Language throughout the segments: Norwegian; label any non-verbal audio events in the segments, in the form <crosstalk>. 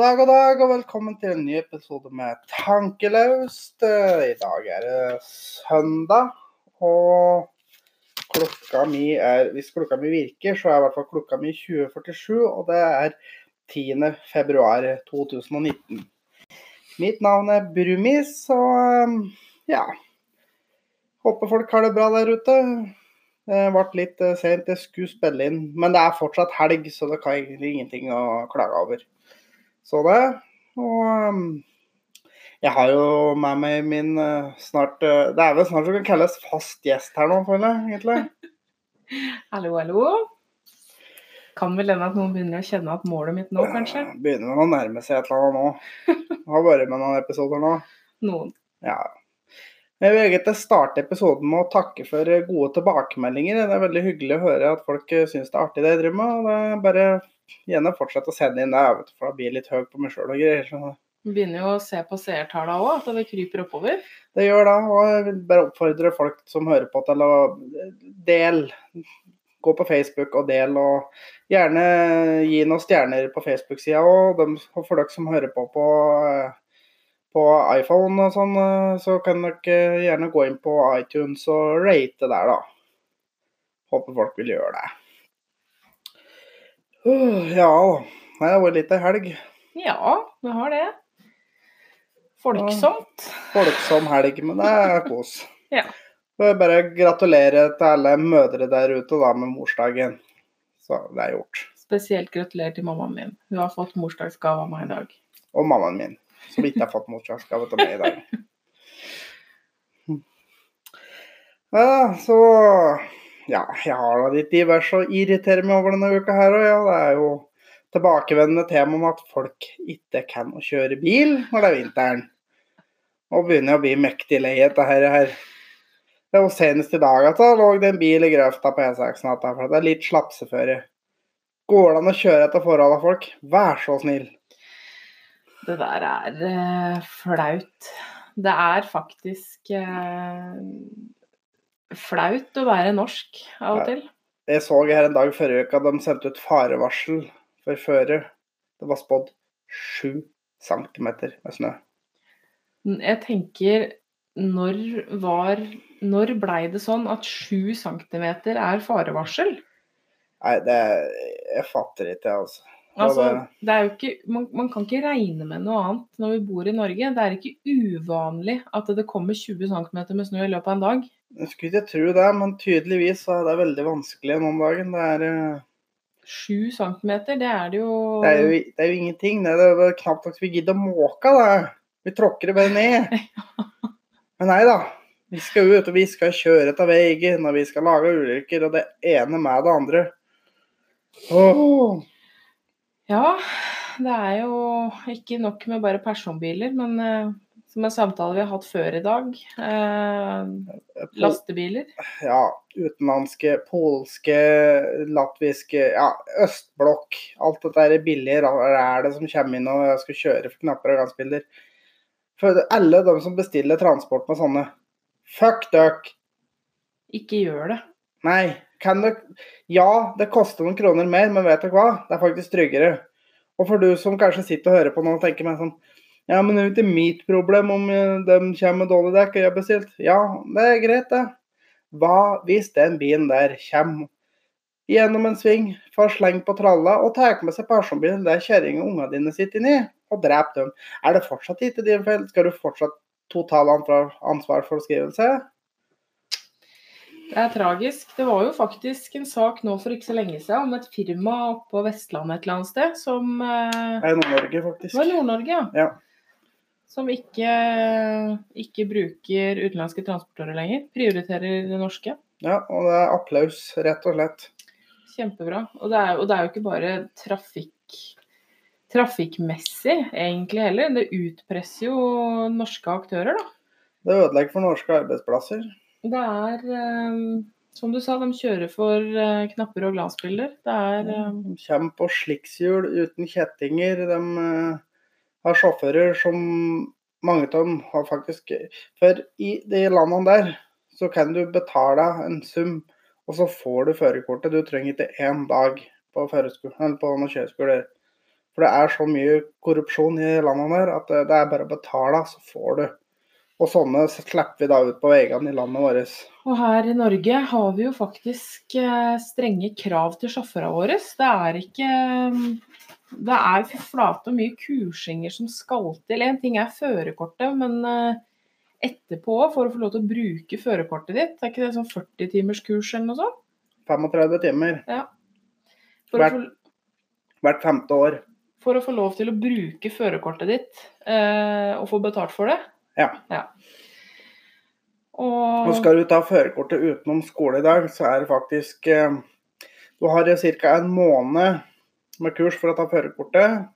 Dag, god dag, og velkommen til en ny episode med Tankelaust. Eh, I dag er det søndag, og klokka mi er Hvis klokka mi virker, så er i hvert fall klokka mi 20.47, og det er 10. februar 2019. Mitt navn er Brumis, og eh, ja Håper folk har det bra der ute. Det ble litt eh, sent, jeg skulle spille inn, men det er fortsatt helg, så det kan egentlig ingenting å klage over. Så det. Og um, jeg har jo med meg min uh, snart uh, Det er vel snart som kan kalles fast gjest her nå, føler jeg egentlig. <laughs> Hallo, hallo. Kan vel hende at noen begynner å kjenne at målet mitt nå, kanskje? Ja, begynner vel å nærme seg et eller annet nå. Jeg har vært med noen episoder nå. Noen. Ja. Jeg vil egentlig starte episoden med å takke for gode tilbakemeldinger. Det er veldig hyggelig å høre at folk syns det er artig det jeg driver med. og det er bare gjerne fortsette å sende inn vet for da blir jeg litt høy på meg sjøl og greier. Så Vi begynner jo å se på seertallene òg, at det kryper oppover. det gjør det. Og jeg vil bare oppfordre folk som hører på til å dele. Gå på Facebook og del, og gjerne gi noen stjerner på Facebook-sida. Og for dere som hører på på, på iPhone og sånn, så kan dere gjerne gå inn på iTunes og rate der, da. Håper folk vil gjøre det. Ja, det har vært litt ei helg. Ja, du har det. Folksomt. Folksom helg, men det er kos. <laughs> Ja. Så jeg bare gratulerer til alle mødre der ute da med morsdagen. Så det er gjort. Spesielt gratulerer til mammaen min. Hun har fått morsdagsgave av meg i dag. Og mammaen min, som ikke har fått morsdagsgave av meg i dag. <laughs> Ja, så Ja, jeg har da litt diverse å irritere meg over denne uka her òg, ja. Det er jo tilbakevendende tema om at folk ikke kan å kjøre bil når det er vinteren. Og begynner å bli mektig lei dette her. Det var senest i dag at det lå en bil i grøfta på E6 natta, for det er litt slapseføre. Går det an å kjøre etter forholdene, folk? Vær så snill. Det der er uh, flaut. Det er faktisk eh, flaut å være norsk av og til. Jeg så her en dag forrige uke at de sendte ut farevarsel for føre. Det var spådd sju centimeter med snø. Jeg tenker når var Når blei det sånn at sju centimeter er farevarsel? Nei, det Jeg fatter ikke, altså. Altså, det- det er jo ikke, man, man kan ikke regne med noe annet når vi bor i Norge. Det er ikke uvanlig at det kommer 20 cm med snø i løpet av en dag. Jeg skulle ikke tro det, men tydeligvis er det veldig vanskelig noen dagen. Det er, Sju 7 centimeter, det er det jo det er, jo, det er jo ingenting. Det er jo knapt nok vi gidder å måke det. Vi tråkker det bare ned. <laughs> Men nei da. Vi skal ut, og vi skal kjøre til veien, og vi skal lage ulykker, og det ene med det andre. Oh. Ja, det er jo ikke nok med bare personbiler, men eh, som en samtale vi har hatt før i dag eh, Lastebiler. ja, utenlandske, polske, latviske, ja, østblokk. Alt dette er billige rælet som kommer inn og skal kjøre for knapper og glansbilder. For alle de som bestiller transport med sånne, fuck dere. Ikke gjør det. Nei, kan dere Ja, det koster noen kroner mer, men vet dere hva? Det er faktisk tryggere. Og for du som kanskje sitter og hører på nå og tenker meg sånn Ja, men det er jo ikke mitt problem om eh, de kommer med dårlig dekk og jeg har bestilt. Ja, det er greit, det. Hva hvis den bilen der kommer gjennom en sving, får sleng på tralla og tar med seg personbilen der kjerringa og ungene dine sitter inni, og dreper dem? Er det fortsatt ikke din feil? Skal du fortsatt total ansvar for skrivelse? Det er tragisk. Det var jo faktisk en sak nå for ikke så lenge siden om et firma oppe på Vestlandet et eller annet sted som eh, Det er Nord-Norge, faktisk. Det var Nord-Norge, ja. Ja. Som ikke, ikke bruker utenlandske transportører lenger. Prioriterer det norske. Ja, og det er applaus, rett og slett. Kjempebra. Og det er, og det er jo ikke bare trafikk trafikkmessig egentlig heller. Det utpresser jo norske aktører, da. Det ødelegger for norske arbeidsplasser. Det er um, som du sa, de kjører for uh, knapper og glansbilder. Det er um... De kommer på slikshjul uten kjettinger. De eh, har sjåfører som mange av dem har faktisk For i de landene der så kan du betale en sum, og så får du førerkortet. Du trenger ikke én dag på, på noen kjøreskoler. For det er så mye korrupsjon i landene der at det, det er bare å betale, så får du. Og sånne slipper vi da ut på veiene i landet vårt. Og her i Norge har vi jo faktisk eh, strenge krav til sjåførene våre. Det er ikke Det er fy flate mye kursinger som skal til. En ting er førerkortet, men eh, etterpå for å få lov til å bruke førerkortet ditt, er ikke det sånn 40 timers kurs eller noe sånt? 35 timer Ja. Hvert- få, hvert femte år. for å få lov til å bruke førerkortet ditt eh, og få betalt for det. Ja. Og Og skal du ta førerkortet utenom skole i dag, så er det faktisk eh, Du har ca. en måned med kurs for å ta førerkortet.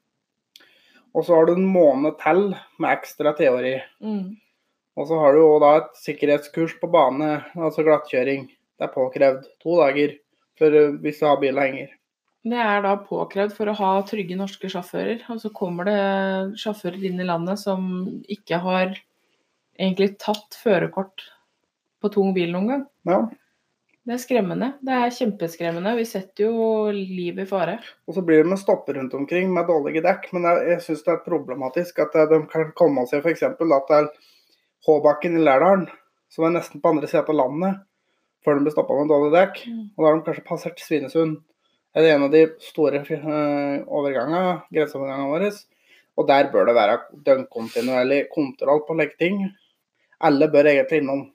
Og så har du en måned til med ekstra teori. mm, Og så har du òg et sikkerhetskurs på bane, altså glattkjøring. Det er påkrevd to dager for, eh, hvis du har bil lenger. Det er da påkrevd for å ha trygge norske sjåfører. Og så kommer det sjåfører inn i landet som ikke har egentlig tatt førerkort på tung bil noen gang. Ja. Det er skremmende. Det er kjempeskremmende. Vi setter jo livet i fare. Og så blir det med stopper rundt omkring med dårlige dekk. Men jeg, jeg syns det er problematisk at eh, de kan komme seg f.eks. til Håbakken i Lærdalen, som er nesten på andre siden av landet, før de blir stoppa med dårlige dekk. Mm. Og da har de kanskje passert Svinesund. Det er en av de store eh, overgangene, grenseovergangene våre. Og der bør det være døgnkontinuerlig kontroll på legge ting. Alle bør egentlig innom.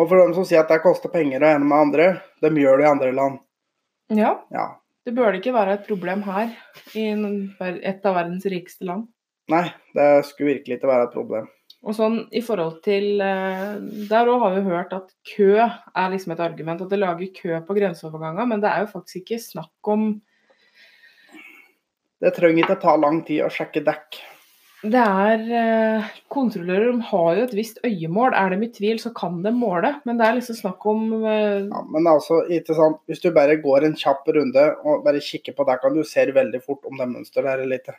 Og for dem som sier at det koster penger å ene med andre, de gjør det i andre land. Ja, Ja. det bør ikke være et problem her, i et av verdens rikeste land. Nei, det skulle virkelig ikke være et problem. Og sånn i forhold til eh, Der òg har vi hørt at kø er liksom et argument. At det lager kø på grenseoverganger. Men det er jo faktisk ikke snakk om Det trenger ikke ta lang tid å sjekke dekk. Det er eh, Kontrollører de har jo et visst øyemål. Er de i tvil, så kan de måle. Men det er liksom snakk om eh, Ja, men altså, ikke sant? hvis du bare går en kjapp runde og bare kikker på dekkene, du se veldig fort om det er mønster der eller ikke.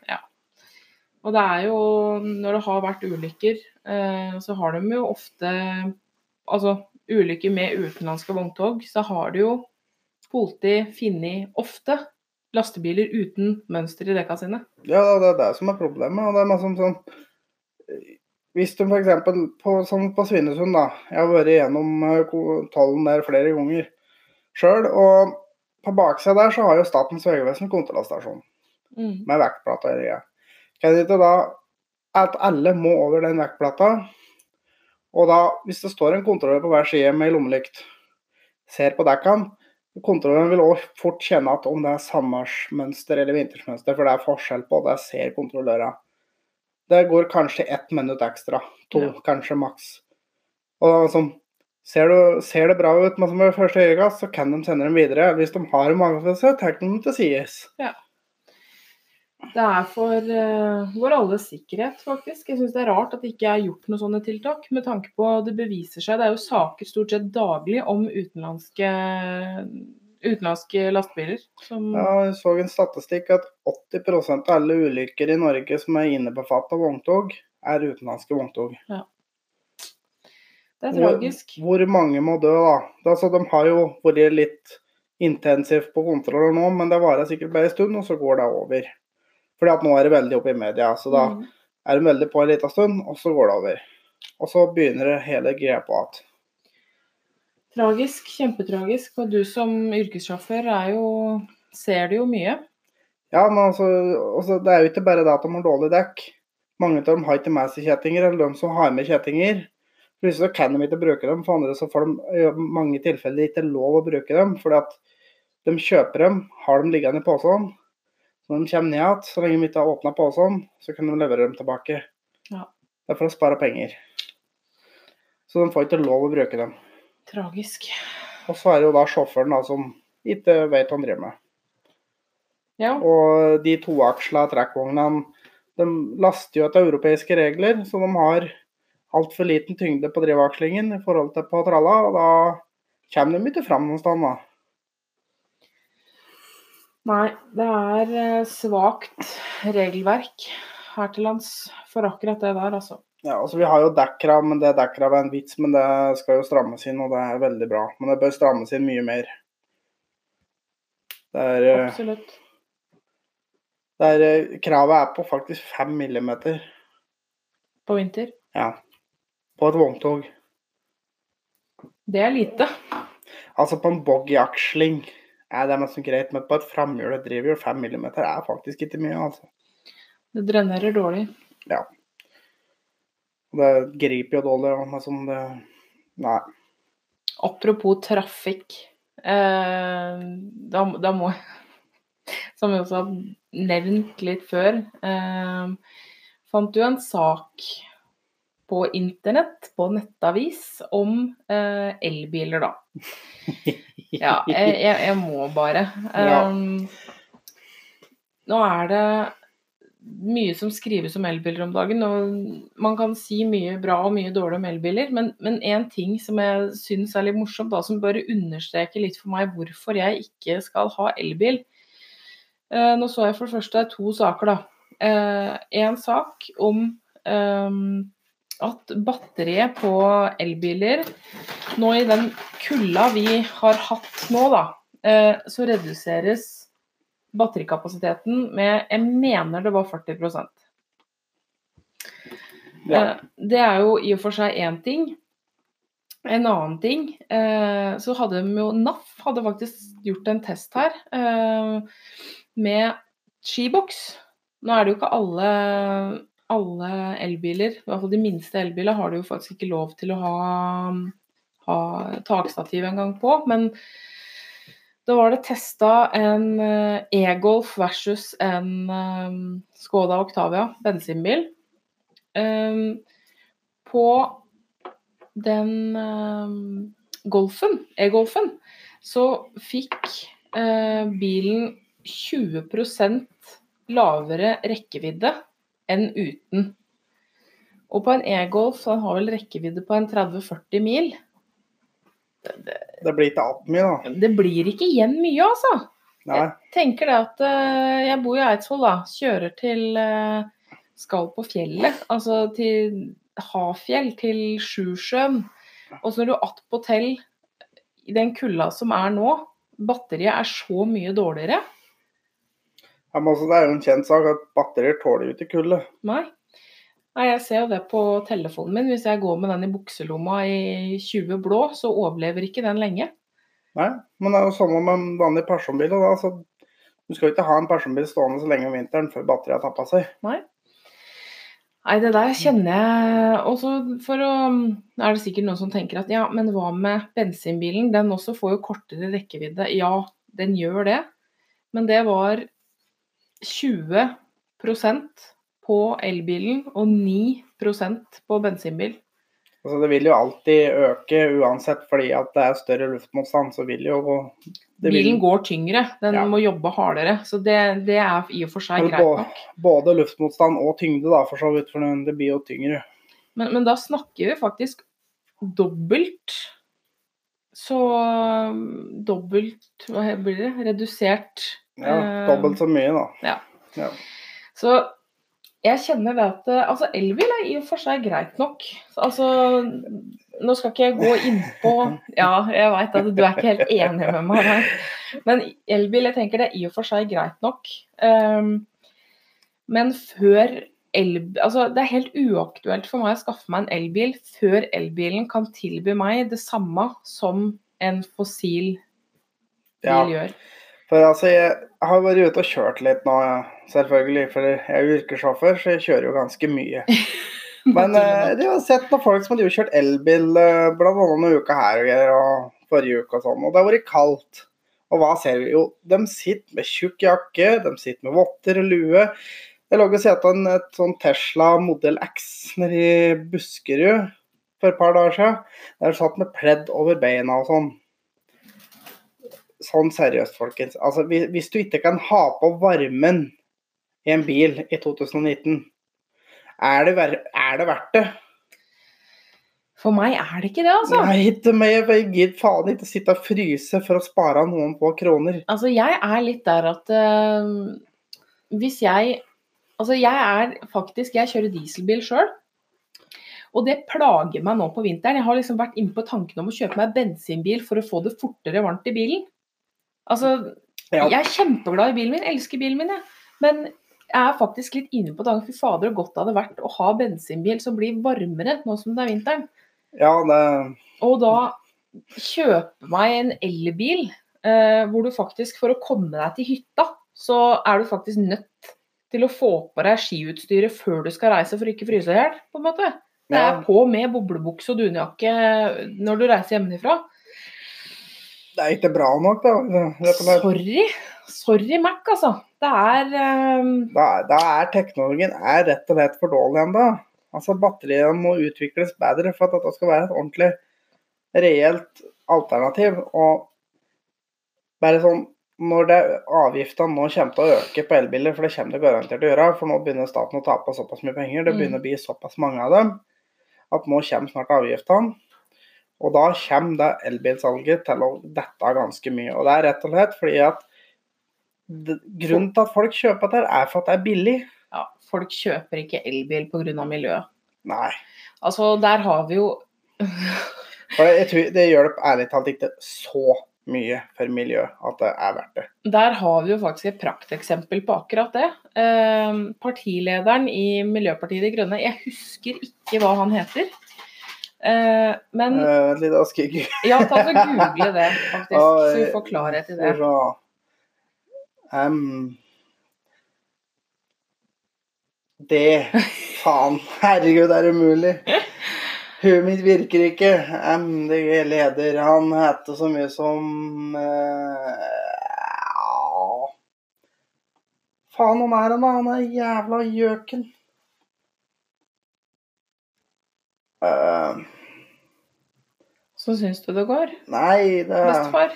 Og det er jo Når det har vært ulykker, eh, så har de jo ofte Altså ulykker med utenlandske vogntog, så har de jo politi funnet ofte lastebiler uten mønster i dekka sine. Ja, det er det som er problemet. og det er liksom sånn, sånn Hvis du f.eks. På, sånn på Svinesund, da. Jeg har vært gjennom eh, tollen der flere ganger sjøl. Og på baksida der så har jo Statens vegvesen kontrollstasjon Mm. med vektplata i det. Kan det ikke da at alle må over den vektplata? Og da, hvis det står en kontrollør på hver side med lommelykt, ser på dekkene, kontrolløren vil også fort kjenne at om det er sommersmønster eller vintersmønster, for det er forskjell på, det ser kontrollørene. Det går kanskje ett minutt ekstra, to, Ja. kanskje maks. Og da liksom, ser, du, ser det bra ut med første øyekast, så kan de sende dem videre. Hvis de har mange, så tar de dem til sides. Det er for uh, vår alles sikkerhet, faktisk. Jeg syns det er rart at det ikke er gjort noen sånne tiltak, med tanke på det beviser seg. Det er jo saker stort sett daglig om utenlandske, utenlandske lastebiler som Ja, jeg så en statistikk at 80 av alle ulykker i Norge som er innebefattet av vogntog, er utenlandske vogntog. Det er tragisk. Hvor mange må dø, da? Altså, de har jo vært litt intensivt på kontroller nå, men det varer sikkert bare en stund, og så går det over. Fordi at nå er det veldig oppe i media, så da Mm. er de veldig på en liten stund, og så går det over. Og så begynner det hele greia på igjen. Tragisk, kjempetragisk. Og du som yrkessjåfør er jo Ser det jo mye. Ja, men altså, altså, det er jo ikke bare det at de har dårlig dekk. Mange av dem har ikke med seg kjettinger, eller de som har med kjettinger. Plutselig så kan de ikke bruke dem, for andre så får de i mange tilfeller ikke lov å bruke dem. fordi at de kjøper dem, har dem liggende i posen. Når de kommer ned igjen, så lenge de ikke har åpna posen, så kan de levere dem tilbake. Ja. Det er for å spare penger. Så de får ikke lov å bruke dem. Tragisk. Og så er det jo da sjåføren da, som ikke vet hva han driver med. Ja. Og de toaksla trekkvognene de laster jo etter europeiske regler, så de har altfor liten tyngde på drivakslingen i forhold til på tralla, og da kommer de ikke fram noe sted. da. Nei, det er eh, svakt regelverk her til lands for akkurat det der, altså. Ja, altså Vi har jo dekkrav, men det dekkravet er en vits, men det skal jo strammes inn, og det er veldig bra. Men det bør strammes inn mye mer. Det er, eh, Absolutt. Det er, kravet er på faktisk 5 millimeter. På vinter. Ja. På et vogntog. Det er lite. Altså på en boggyaksling er det nesten greit, men på et framhjulet drivhjul 5 millimeter er faktisk ikke mye, altså. Det drenerer dårlig. Ja. Det griper jo dårlig, og men sånn det Nei. Apropos trafikk. Eh, da, da må jeg <laughs> Som vi også har nevnt litt før. Eh, fant du en sak på internett, på nettavis, om eh, elbiler, da. <laughs> Ja, jeg, jeg, må bare. Um, nå er det mye som skrives om elbiler om dagen, og man kan si mye bra og mye dårlig om elbiler, men, men en ting som jeg syns er litt morsomt, da, som bare understreker litt for meg hvorfor jeg ikke skal ha elbil. Eh, nå så jeg for det første to saker, da. Eh, en sak om eh, at batteriet på elbiler nå i den kulda vi har hatt nå, da, eh, så reduseres batterikapasiteten med Jeg mener det var 40 Ja. Eh, Det er jo i og for seg én ting. En annen ting, eh, så hadde de jo NAF hadde faktisk gjort en test her med skiboks. Nå er det jo ikke alle, alle elbiler, i hvert fall de minste elbilene, har du jo faktisk ikke lov til å ha, ha takstativ engang på. Men da var det testa en eh, e-Golf versus en eh, Skoda Octavia bensinbil. Um, på den um, Golfen, e-Golfen, så fikk eh, bilen 20% lavere rekkevidde enn uten. Og på en e-Golf, så har vel rekkevidde på en 30-40 mil. Det blir ikke alt mye, da. Det blir ikke igjen mye, altså. Nei. tenker det at eh, jeg bor i Eidsvoll, da. Kjører til eh, Skal på fjellet. Altså til Hafjell, til Sjusjøen. Og så når du attpåtil i den kulda som er nå, batteriet er så mye dårligere. Ja, altså, det er jo en kjent sak at batterier tåler jo ikke kulde. Nei. Nei, jeg ser jo det på telefonen min. Hvis jeg går med den i bukselomma i 20 blå, så overlever ikke den lenge. Nei, men det er jo samme med en vanlig personbil. Da. så du skal jo ikke ha en personbil stående så lenge om vinteren før batteriet har tappa seg. Nei. Nei, det der kjenner jeg også for å er det sikkert noen som tenker at ja, men hva med bensinbilen? Den også får jo kortere rekkevidde. Ja, den gjør det. Men det var 20% på elbilen og 9% på bensinbil. Altså, det vil jo alltid øke uansett, fordi at det er større luftmotstand. Så vil jo det vil, Bilen går tyngre, den Ja. må jobbe hardere. Så det, det er i og for seg greit nok. Både luftmotstand og tyngde, da, for så vidt. For det blir jo tyngre. Men, men da snakker vi faktisk dobbelt så um, Dobbelt Hva blir det? Redusert. Ja, Eh, Dobbelt så mye, da. ja. Ja. Så jeg kjenner det at Altså, elbil er i og for seg greit nok. Altså Nå skal ikke jeg gå innpå <laughs> Ja, jeg veit at du er ikke helt enig med meg her, Men elbil, jeg tenker det er i og for seg greit nok. Um, men før elbil Altså, det er helt uaktuelt for meg å skaffe meg en elbil før elbilen kan tilby meg det samme som en fossil bil Ja. gjør. For altså, jeg har vært ute og kjørt litt nå, selvfølgelig. For jeg er jo yrkessjåfør, så jeg kjører jo ganske mye. <laughs> Men eh, jeg har sett noen folk som har kjørt elbil eh, blant annet noen uker her og og forrige uke og sånn. Og det har vært kaldt. Og hva ser vi? Jo, de sitter med tjukk jakke, de sitter med votter og lue. Jeg lå og sett en et sånn Tesla Model X nede i Buskerud for et par dager siden. Der satt med pledd over beina og sånn. Sånn seriøst, folkens. Altså, hvis, du ikke kan ha på varmen i en bil i 2019, er det, er det verdt det? For meg er det ikke det, altså. Nei, ikke meg. Jeg gidder faen ikke sitte og fryse for å spare noen få kroner. Altså, jeg er litt der at uh, hvis jeg Altså, jeg er faktisk Jeg kjører dieselbil sjøl. Og det plager meg nå på vinteren. Jeg har liksom vært inne på tanken om å kjøpe meg bensinbil for å få det fortere varmt i bilen. Altså, Ja. jeg er kjempeglad i bilen min, elsker bilen min, jeg. Men jeg er faktisk litt inne på tanken fy fader, så godt det hadde vært å ha bensinbil som blir varmere nå som det er vinteren. Ja, det Og da kjøpe meg en elbil eh, hvor du faktisk, for å komme deg til hytta, så er du faktisk nødt til å få på deg skiutstyret før du skal reise for å ikke fryse i hjel, på en måte. Det er på med boblebukse og dunjakke når du reiser hjemmefra. Det er ikke bra nok, da. Sorry. Sorry, Mac, altså. Det er um... Da, da er teknologien er rett og slett for dårlig ennå. Altså, batteriene må utvikles bedre for at dette skal være et ordentlig reelt alternativ. Og bare sånn når det avgiftene nå kommer til å øke på elbiler, for det kommer det garantert til å gjøre, for nå begynner staten å tape såpass mye penger, det Mm. begynner å bli såpass mange av dem, at nå kommer snart avgiftene. Og da kommer det elbilsalget til å dette ganske mye. Og det er rett og slett fordi at grunnen til at folk kjøper dette, er for at det er billig. Ja, folk kjøper ikke elbil pga. miljøet. Nei. Altså, der har vi jo For jeg tror det det ærlig talt ikke så mye for miljøet at det er verdt det. Der har vi jo faktisk et prakteksempel på akkurat det. Eh, partilederen i Miljøpartiet De Grønne, jeg husker ikke hva han heter. Eh, men Eh, litt skygg. ja, ta og <laughs> google det, faktisk, så vi får klarhet i det. Så, em, det Faen, herregud, er det mulig? <laughs> Huet mitt virker ikke. MDG-leder, han heter så mye som uh. Faen, han er han, da? Han er jævla gjøken. Uh, Så syns du det går? nei, det Bestefar?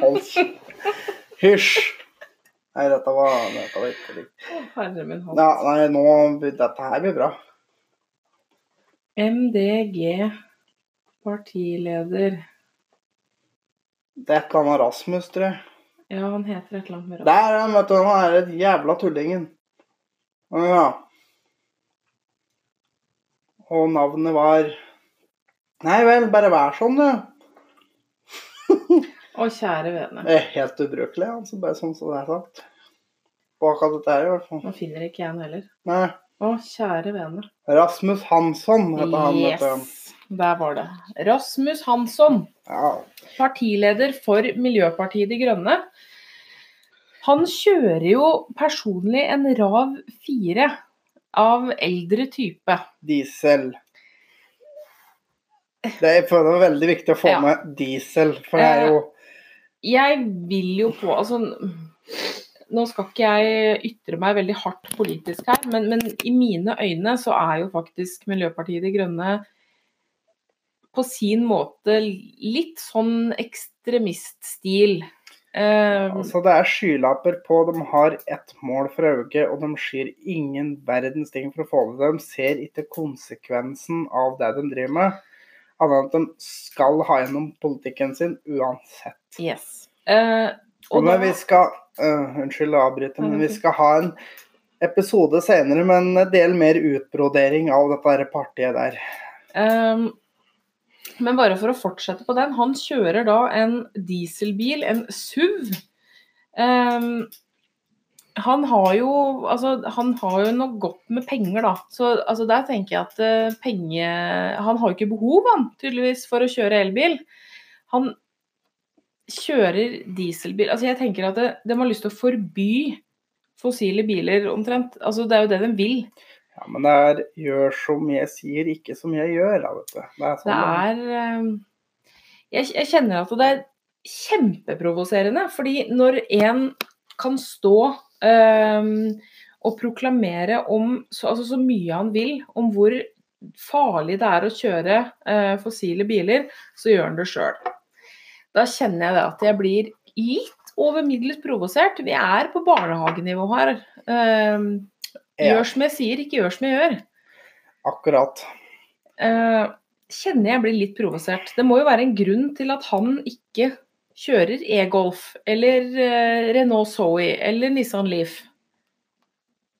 Hals. <laughs> Hysj! Nei, dette var, dette var ikke riktig. Herre min hatt. Ja, nei, nå Dette her blir bra. MDG partileder. Det er et eller annet Rasmus, tror jeg. Ja, han heter et eller annet med Der er han, vet du. Han er et jævla tullingen. Ja. Og navnet var Nei vel, bare vær sånn, du. <laughs> Å, kjære vene. Det er helt ubrukelig, altså. Bare sånn som det er sagt. På akkurat dette her, i hvert fall. Nå finner ikke jeg den heller. Nei. Å, kjære vene. Rasmus Hansson heter han. Yes, der var det. Rasmus Hansson, Ja. partileder for Miljøpartiet De Grønne. Han kjører jo personlig en Rav 4 av eldre type. Diesel. Det er for det er veldig viktig å få Ja. med diesel, for det er jo Jeg vil jo på Altså, nå skal ikke jeg ytre meg veldig hardt politisk her, men, men i mine øyne så er jo faktisk Miljøpartiet De Grønne på sin måte litt sånn ekstremiststil. Eh, Altså, det er skylapper på. De har ett mål for øye, og de skyr ingen verdens ting for å få det til. De ser ikke konsekvensen av det de driver med, annet enn at de skal ha gjennom politikken sin uansett. yes. Uh, Og og når da, vi skal øh, Unnskyld å avbryte, men vi skal ha en episode senere med en del mer utbrodering av dette partiet der. Um, men bare for å fortsette på den. Han kjører da en dieselbil, en SUV. Um, han har jo altså, han har jo noe godt med penger, da. Så altså, der tenker jeg at uh, penge Han har jo ikke behov, han, tydeligvis, for å kjøre elbil. Han kjører dieselbil Altså, jeg tenker at det, de har lyst til å forby fossile biler, omtrent. Altså, det er jo det de vil. Ja, men det er gjør som jeg sier, ikke som jeg gjør. Da, vet du. Det er sånn Det er eh, jeg, jeg kjenner at det er kjempeprovoserende. Fordi når en kan stå eh, og proklamere om så, altså så mye han vil om hvor farlig det er å kjøre eh, fossile biler, så gjør han det sjøl. Da kjenner jeg det at jeg blir litt over middels provosert. Vi er på barnehagenivå her. Uh, Gjør som jeg sier, ikke gjør som jeg gjør. Akkurat. Uh, kjenner jeg blir litt provosert. Det må jo være en grunn til at han ikke kjører e-Golf eller uh, Renault Zoe eller Nissan Leaf.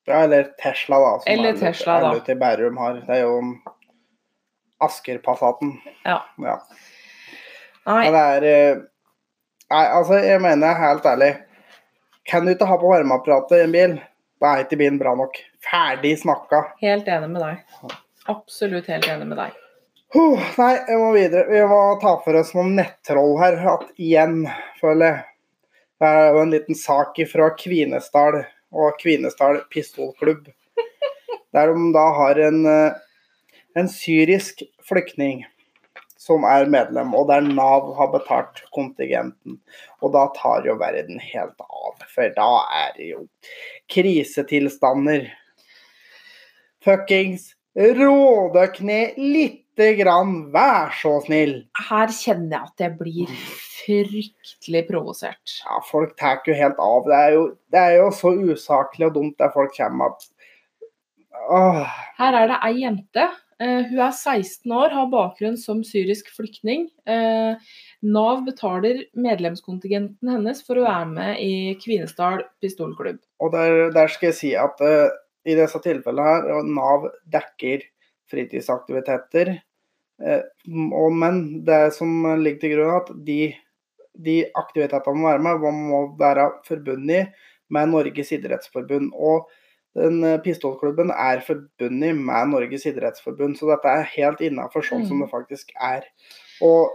Ja, eller Tesla, da. Som Eller alle- Tesla, da. alle det til Bærum har. Det er jo Asker-Passaten. Ja. ja. Nei, Men det er eh, Nei, altså, jeg mener helt ærlig Kan du ikke ha på varmeapparatet i en bil, Da er ikke bilen bra nok. Ferdig snakka. Helt enig med deg. Absolutt helt enig med deg. Huh, nei, jeg må videre. Vi må ta for oss noen nettroll her at igjen, føler jeg. Det er jo en liten sak fra Kvinesdal og Kvinesdal pistolklubb. <laughs> Der de da har en, eh, en syrisk flyktning som er medlem, og der Nav har betalt kontingenten. Og da tar jo verden helt av, for da er det jo krisetilstander. Fuckings rådekne lite grann, vær så snill. Her kjenner jeg at jeg blir fryktelig provosert. Ja, folk tar jo helt av. Det er jo, det er jo så usaklig og dumt der folk kommer at Åh, Her er det ei jente. Eh, hun er 16 år, har bakgrunn som syrisk flyktning. Eh, Nav betaler medlemskontingenten hennes for å være med i Kvinesdal pistolklubb. Og der, der skal jeg si at uh, i disse tilfellene her, Nav dekker fritidsaktiviteter. Uh, og, men det som ligger til grunn, er at de, de aktivitetene man må være med, må være forbundet med Norges idrettsforbund. Og den eh, pistolklubben er forbundet med Norges idrettsforbund, så dette er helt innafor sånn som Mm. det faktisk er. Og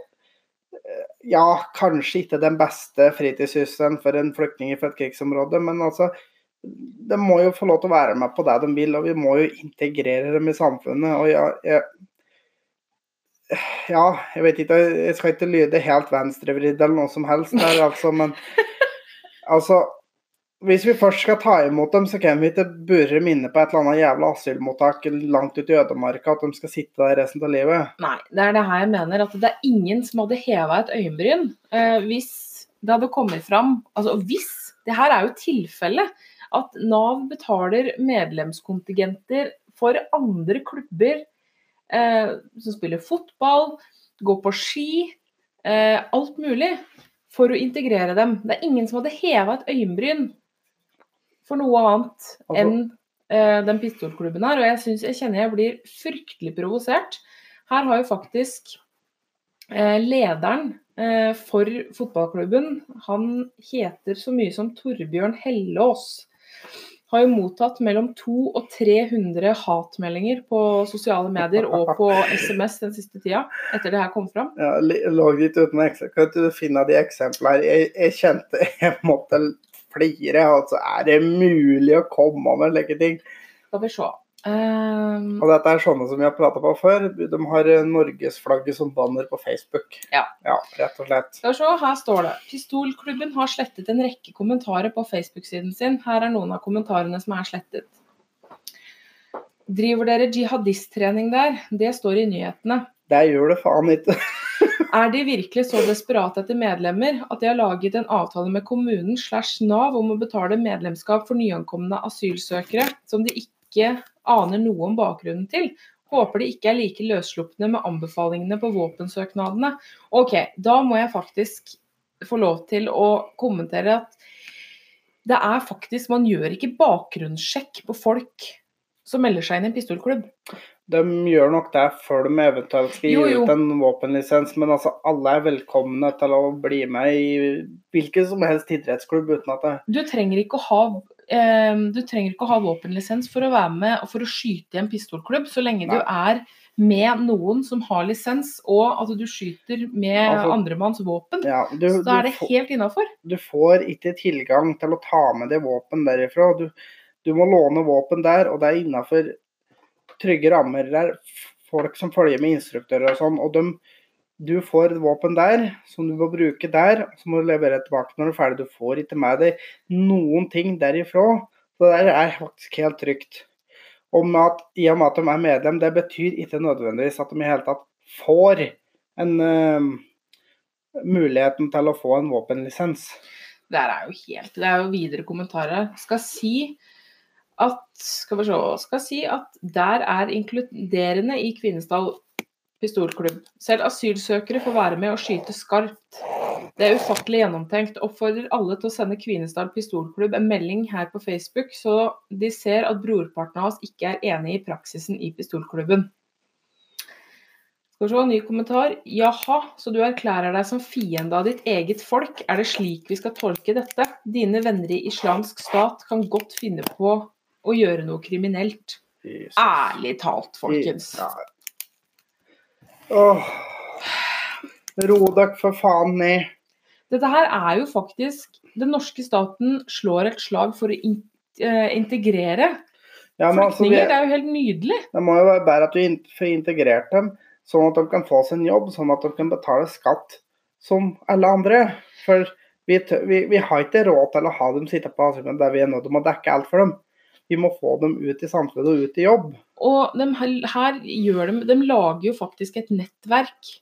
eh, ja, kanskje ikke den beste fritidssysselen for en flyktning fra et krigsområde, men altså de må jo få lov til å være med på det de vil, og vi må jo integrere dem i samfunnet. og ja, jeg ja, jeg vet ikke, jeg skal ikke lyde helt venstrevridd eller noe som helst der, altså, men <laughs> altså Hvis vi først skal ta imot dem, så kan vi ikke bure dem inne på et eller annet jævla asylmottak langt ute i ødemarka, at de skal sitte der resten av livet. Nei, det er det her jeg mener. At det er ingen som hadde heva et øyenbryn eh, hvis det hadde kommet fram Altså hvis Det her er jo tilfellet. At Nav betaler medlemskontingenter for andre klubber eh, som spiller fotball, går på ski, eh, alt mulig, for å integrere dem. Det er ingen som hadde heva et øyenbryn for noe annet Altså- enn eh, den pistolklubben her. Og jeg, synes, jeg kjenner jeg blir fryktelig provosert. Her har jo faktisk eh, lederen eh, for fotballklubben, han heter så mye som Torbjørn Hellås, har jo mottatt mellom 200 og 300 hatmeldinger på sosiale medier og på SMS den siste tida, etter det her kom fram. Ja, lå litt uten eksempler. Kan du finne de eksemplene? Jeg, jeg kjente <laughs> jeg måtte flire. Altså, er det mulig å komme med slike ting? Skal vi se. Um... Og dette er sånne som vi har prata på før. De har norgesflagget som banner på Facebook. Ja. rett og slett. Skal vi se, her står det. Pistolklubben har slettet en rekke kommentarer på Facebook-siden sin. Her er noen av kommentarene som er slettet. Driver dere jihadisttrening der? Det står i nyhetene. Det gjør det faen ikke. <laughs> Er de virkelig så desperate etter medlemmer at de har laget en avtale med kommunen slash Nav om å betale medlemskap for nyankomne asylsøkere som de ikke aner noe om bakgrunnen til? Håper de ikke er like løsslupne med anbefalingene på våpensøknadene. Ok, da må jeg faktisk få lov til å kommentere at det er faktisk Man gjør ikke bakgrunnssjekk på folk som melder seg inn i en pistolklubb. De gjør nok det før de eventuelt skal gi Jo, jo. ut en våpenlisens, men altså, alle er velkomne til å bli med i hvilken som helst idrettsklubb uten at det Du trenger ikke å ha eh, ikke å ha våpenlisens for å være med og for å skyte i en pistolklubb, så lenge du er med noen som har lisens, og at du skyter med Altså, andremanns våpen. ja, du, Så da er det får- helt innafor. du får ikke tilgang til å ta med deg våpen derifra. Du, du må låne våpen der, og det er innafor trygge rammer. Det er folk som følger med instruktører og sånn. og de, Du får våpen der som du må bruke der, og så må du levere tilbake når du er ferdig. Du får ikke med deg noen ting derifra. Så det der er faktisk helt trygt. Og at, I og med at de er medlem, det betyr ikke nødvendigvis at de i hele tatt får en uh, muligheten til å få en våpenlisens. Det er jo helt Det er jo videre kommentarer. Skal si at Skal vi se Skal si at der er inkluderende i Kvinesdal pistolklubb. Selv asylsøkere får være med og skyte skarpt. Det er ufattelig gjennomtenkt. Oppfordrer alle til å sende Kvinesdal pistolklubb en melding her på Facebook, så de ser at brorparten av oss ikke er enig i praksisen i pistolklubben. Skal vi se, ny kommentar. Jaha, så du erklærer deg som fiende av ditt eget folk? Er det slik vi skal tolke dette? Dine venner i islamsk stat kan godt finne på å gjøre noe kriminelt. Jesus. Ærlig talt, folkens. Ja. Åh. Ro dere for faen ned. Dette her er jo faktisk Den norske staten slår et slag for å in eh, integrere Ja, men altså. Det er jo helt nydelig. det må jo være bedre at du får integrert dem, sånn at de kan få en jobb, sånn at de kan betale skatt som alle andre. For vi, vi, vi har ikke råd til å ha dem sitte på asylmottak der vi er nødt til å dekke alt for dem. Vi må få dem ut i samfunnet og ut i jobb. Og de her, her de, de lager jo faktisk et nettverk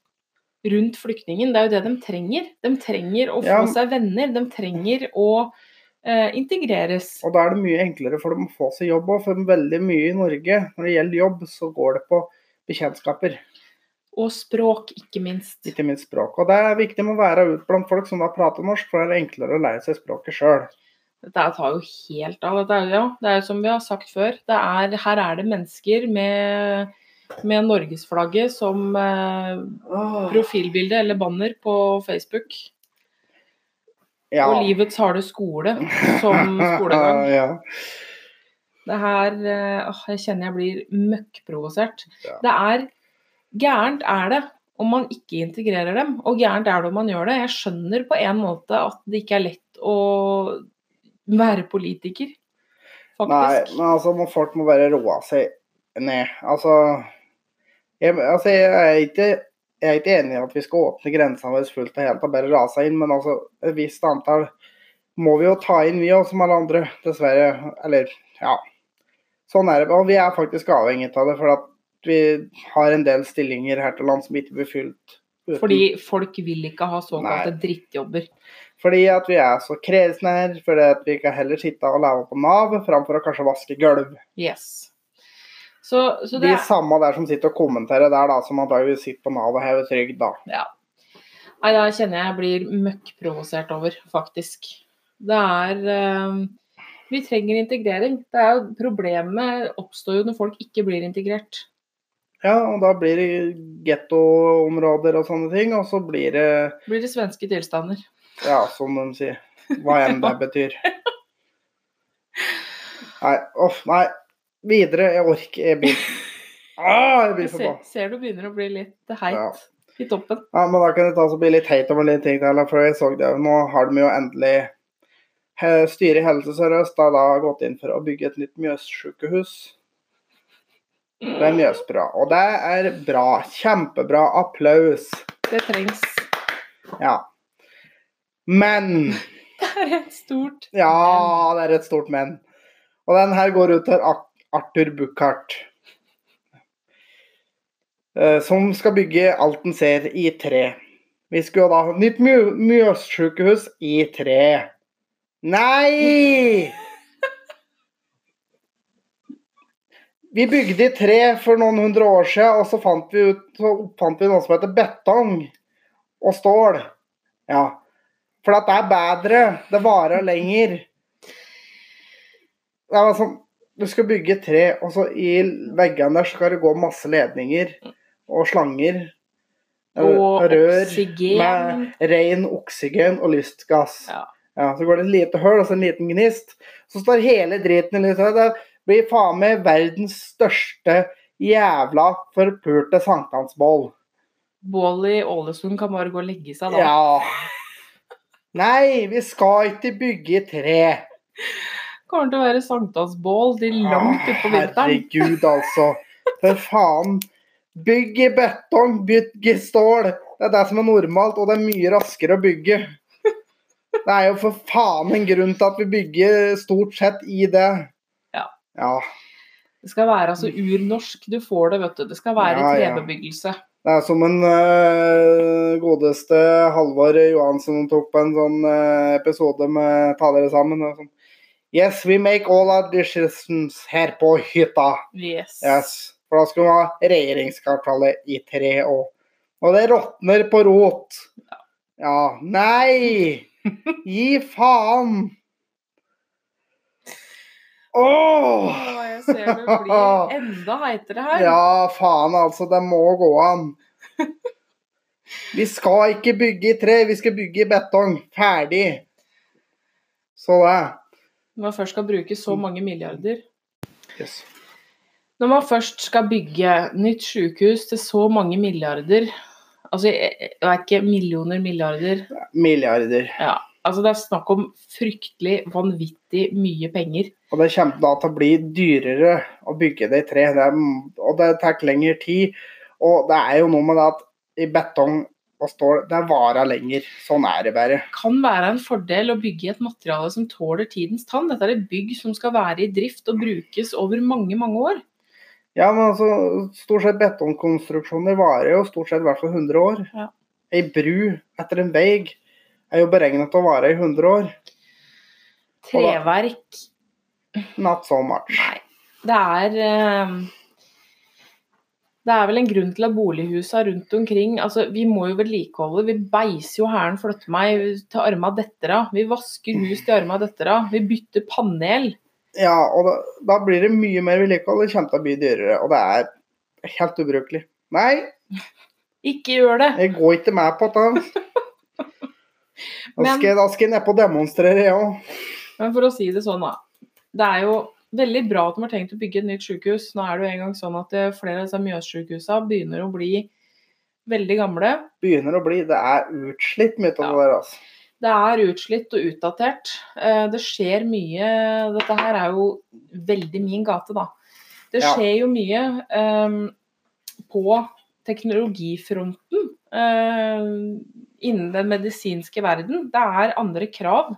rundt flyktningen. Det er jo det de trenger. De trenger å få Ja. seg venner. De trenger å eh, integreres. Og da er det mye enklere for dem å få seg jobb òg, for veldig mye i Norge når det gjelder jobb, så går det på bekjentskaper, Og språk, ikke minst. ikke minst språk. Og det er viktig med å være ute blant folk som da prater norsk, for det er enklere å lære seg språket sjøl. Dette tar jo helt av. Dette ja, det er jo som vi har sagt før. Det er, her er det mennesker med, med norgesflagget som eh, profilbilde eller banner på Facebook. Ja. Og livets harde skole som skolegang. <laughs> ja. Det her eh, åh, Jeg kjenner jeg blir møkkprovosert. Ja. Det er Gærent er det om man ikke integrerer dem, og gærent er det om man gjør det. Jeg skjønner på en måte at det ikke er lett å være politiker, Nei, men altså, må- folk må bare roe seg ned. Altså, jeg, altså, jeg er ikke jeg er ikke enig i at vi skal åpne grensene våre fullt og helt og bare rase inn, men altså, et visst antall må vi jo ta inn, vi òg, som alle andre. Dessverre. Eller, ja. Sånn er det. Og vi er faktisk avhengig av det, for at vi har en del stillinger her til lands som ikke blir fylt. uten- Fordi folk vil ikke ha såkalte drittjobber. Fordi at vi er så kresne her, fordi at vi kan heller sitte og leve på Nav framfor å kanskje vaske gulv. Yes. Så, så det De samme der som sitter og kommenterer der, da, som antakeligvis sitter på Nav og hever trygd, da. Ja. Nei, da kjenner jeg jeg blir møkkprovosert over, faktisk. Det er eh, Vi trenger integrering. Det er jo, problemet oppstår jo når folk ikke blir integrert. Ja, og da blir det gettoområder og sånne ting, og så blir det, Blir det svenske tilstander. Ja, som de sier, hva enn det betyr. Nei, uff, nei. Videre, jeg orker, jeg blir ah, jeg blir Jeg ser, forbanna. ser du begynner å bli litt heit Ja. i toppen. Ja, men da kan jeg ta så bli litt heit over litt ting til, for jeg så det. Nå har de jo endelig Styret i Helse Sør-Øst har da gått inn for å bygge et nytt Mjøssykehus. Det er Mjøsbra. Og det er bra. Kjempebra. Applaus. Det trengs. Ja. Men Det er et stort <laughs> Ja, det er et stort men. Og den her går ut til Arthur Buchardt. Eh, Som skal bygge alt den ser i tre. Vi skulle da ha nytt Mjø- Mjøssykehus i tre. Nei! <laughs> Vi bygde i tre for noen hundre år siden, og så fant vi, ut, så oppfant vi noe som heter betong og stål. Ja. For det er bedre. Det varer lenger. Det er sånn, du skal bygge tre, og så i veggene der skal det gå masse ledninger og slanger. Og rør oksygen. med ren oksygen og lystgass. Ja. Ja, så går det et lite hull og så en liten gnist. Så står hele driten i lyset. Det blir faen meg verdens største jævla forpulte sankthansbål. Bål i Ålesund kan bare gå og legge seg da. Ja. Nei, vi skal ikke bygge i tre. Kommer til å være sankthansbål til langt utpå vinteren. Herregud, altså. For faen. Bygg i betong, bygg i stål. Det er det som er normalt, og det er mye raskere å bygge. Det er jo for faen en grunn til at vi bygger stort sett i det. Ja. Ja. Det skal være altså urnorsk. Du får det, vet du. Det skal være Ja, ja. trebebyggelse. Det er som en uh, godeste Halvor Johansen tok på en sånn uh, episode med Ta dere sammen. Og sånn. Yes, we make all our decisions her på hytta. Yes. Yes. For da skulle vi ha regjeringskvartalet i tre år. Og det råtner på rot. Ja, nei! <laughs> Gi faen! Åh! Oh, jeg ser det blir <laughs> enda heitere her. Ja, faen altså. Det må gå an. Vi skal ikke bygge i tre, vi skal bygge i betong. Ferdig. Så det. Når man først skal bruke så mange milliarder Yes. Når man først skal bygge nytt sykehus til så mange milliarder Altså, det jeg vet ikke millioner, milliarder Milliarder. Ja. Altså, det er snakk om fryktelig vanvittig mye penger. Og det kommer da til å bli dyrere å bygge det i tre. Det er, og det tar lengre tid. Og det er jo noe med det at i betong og stål, det varer lenger. Sånn er det bare. Kan være en fordel å bygge et materiale som tåler tidens tann. Dette er et bygg som skal være i drift og brukes over mange, mange år. Ja, men altså, stort sett betongkonstruksjoner varer jo stort sett i hvert fall 100 år. Ja. Ei bru etter en vei er jo beregnet til å vare i 100 år. Treverk Not so much. Nei. Det er eh, Det er vel en grunn til at bolighusa rundt omkring altså Vi må jo vedlikeholde. Vi beiser jo hæren flytter meg til arma detter av. Vi vasker hus til arma detter av. Vi bytter panel. Ja, og da, da blir det mye mer vedlikehold. Det kommer til å bli dyrere. Og det er helt ubrukelig. Nei, Ikke gjør det! jeg går ikke med på det. Da Men- skal, jeg- da skal jeg nedpå og demonstrere, jeg òg. Men for å si det sånn, da. Det er jo veldig bra at de har tenkt å bygge et nytt sykehus. Nå er det jo engang sånn at eh, flere av disse Mjøssykehusene begynner å bli veldig gamle. Begynner å bli Det er utslitt mye av Ja. det der, altså. Det er utslitt og utdatert. Eh, Det skjer mye Dette her er jo veldig min gate, da. Det Ja. skjer jo mye um, på teknologifronten eh, innen den medisinske verden. Det er andre krav.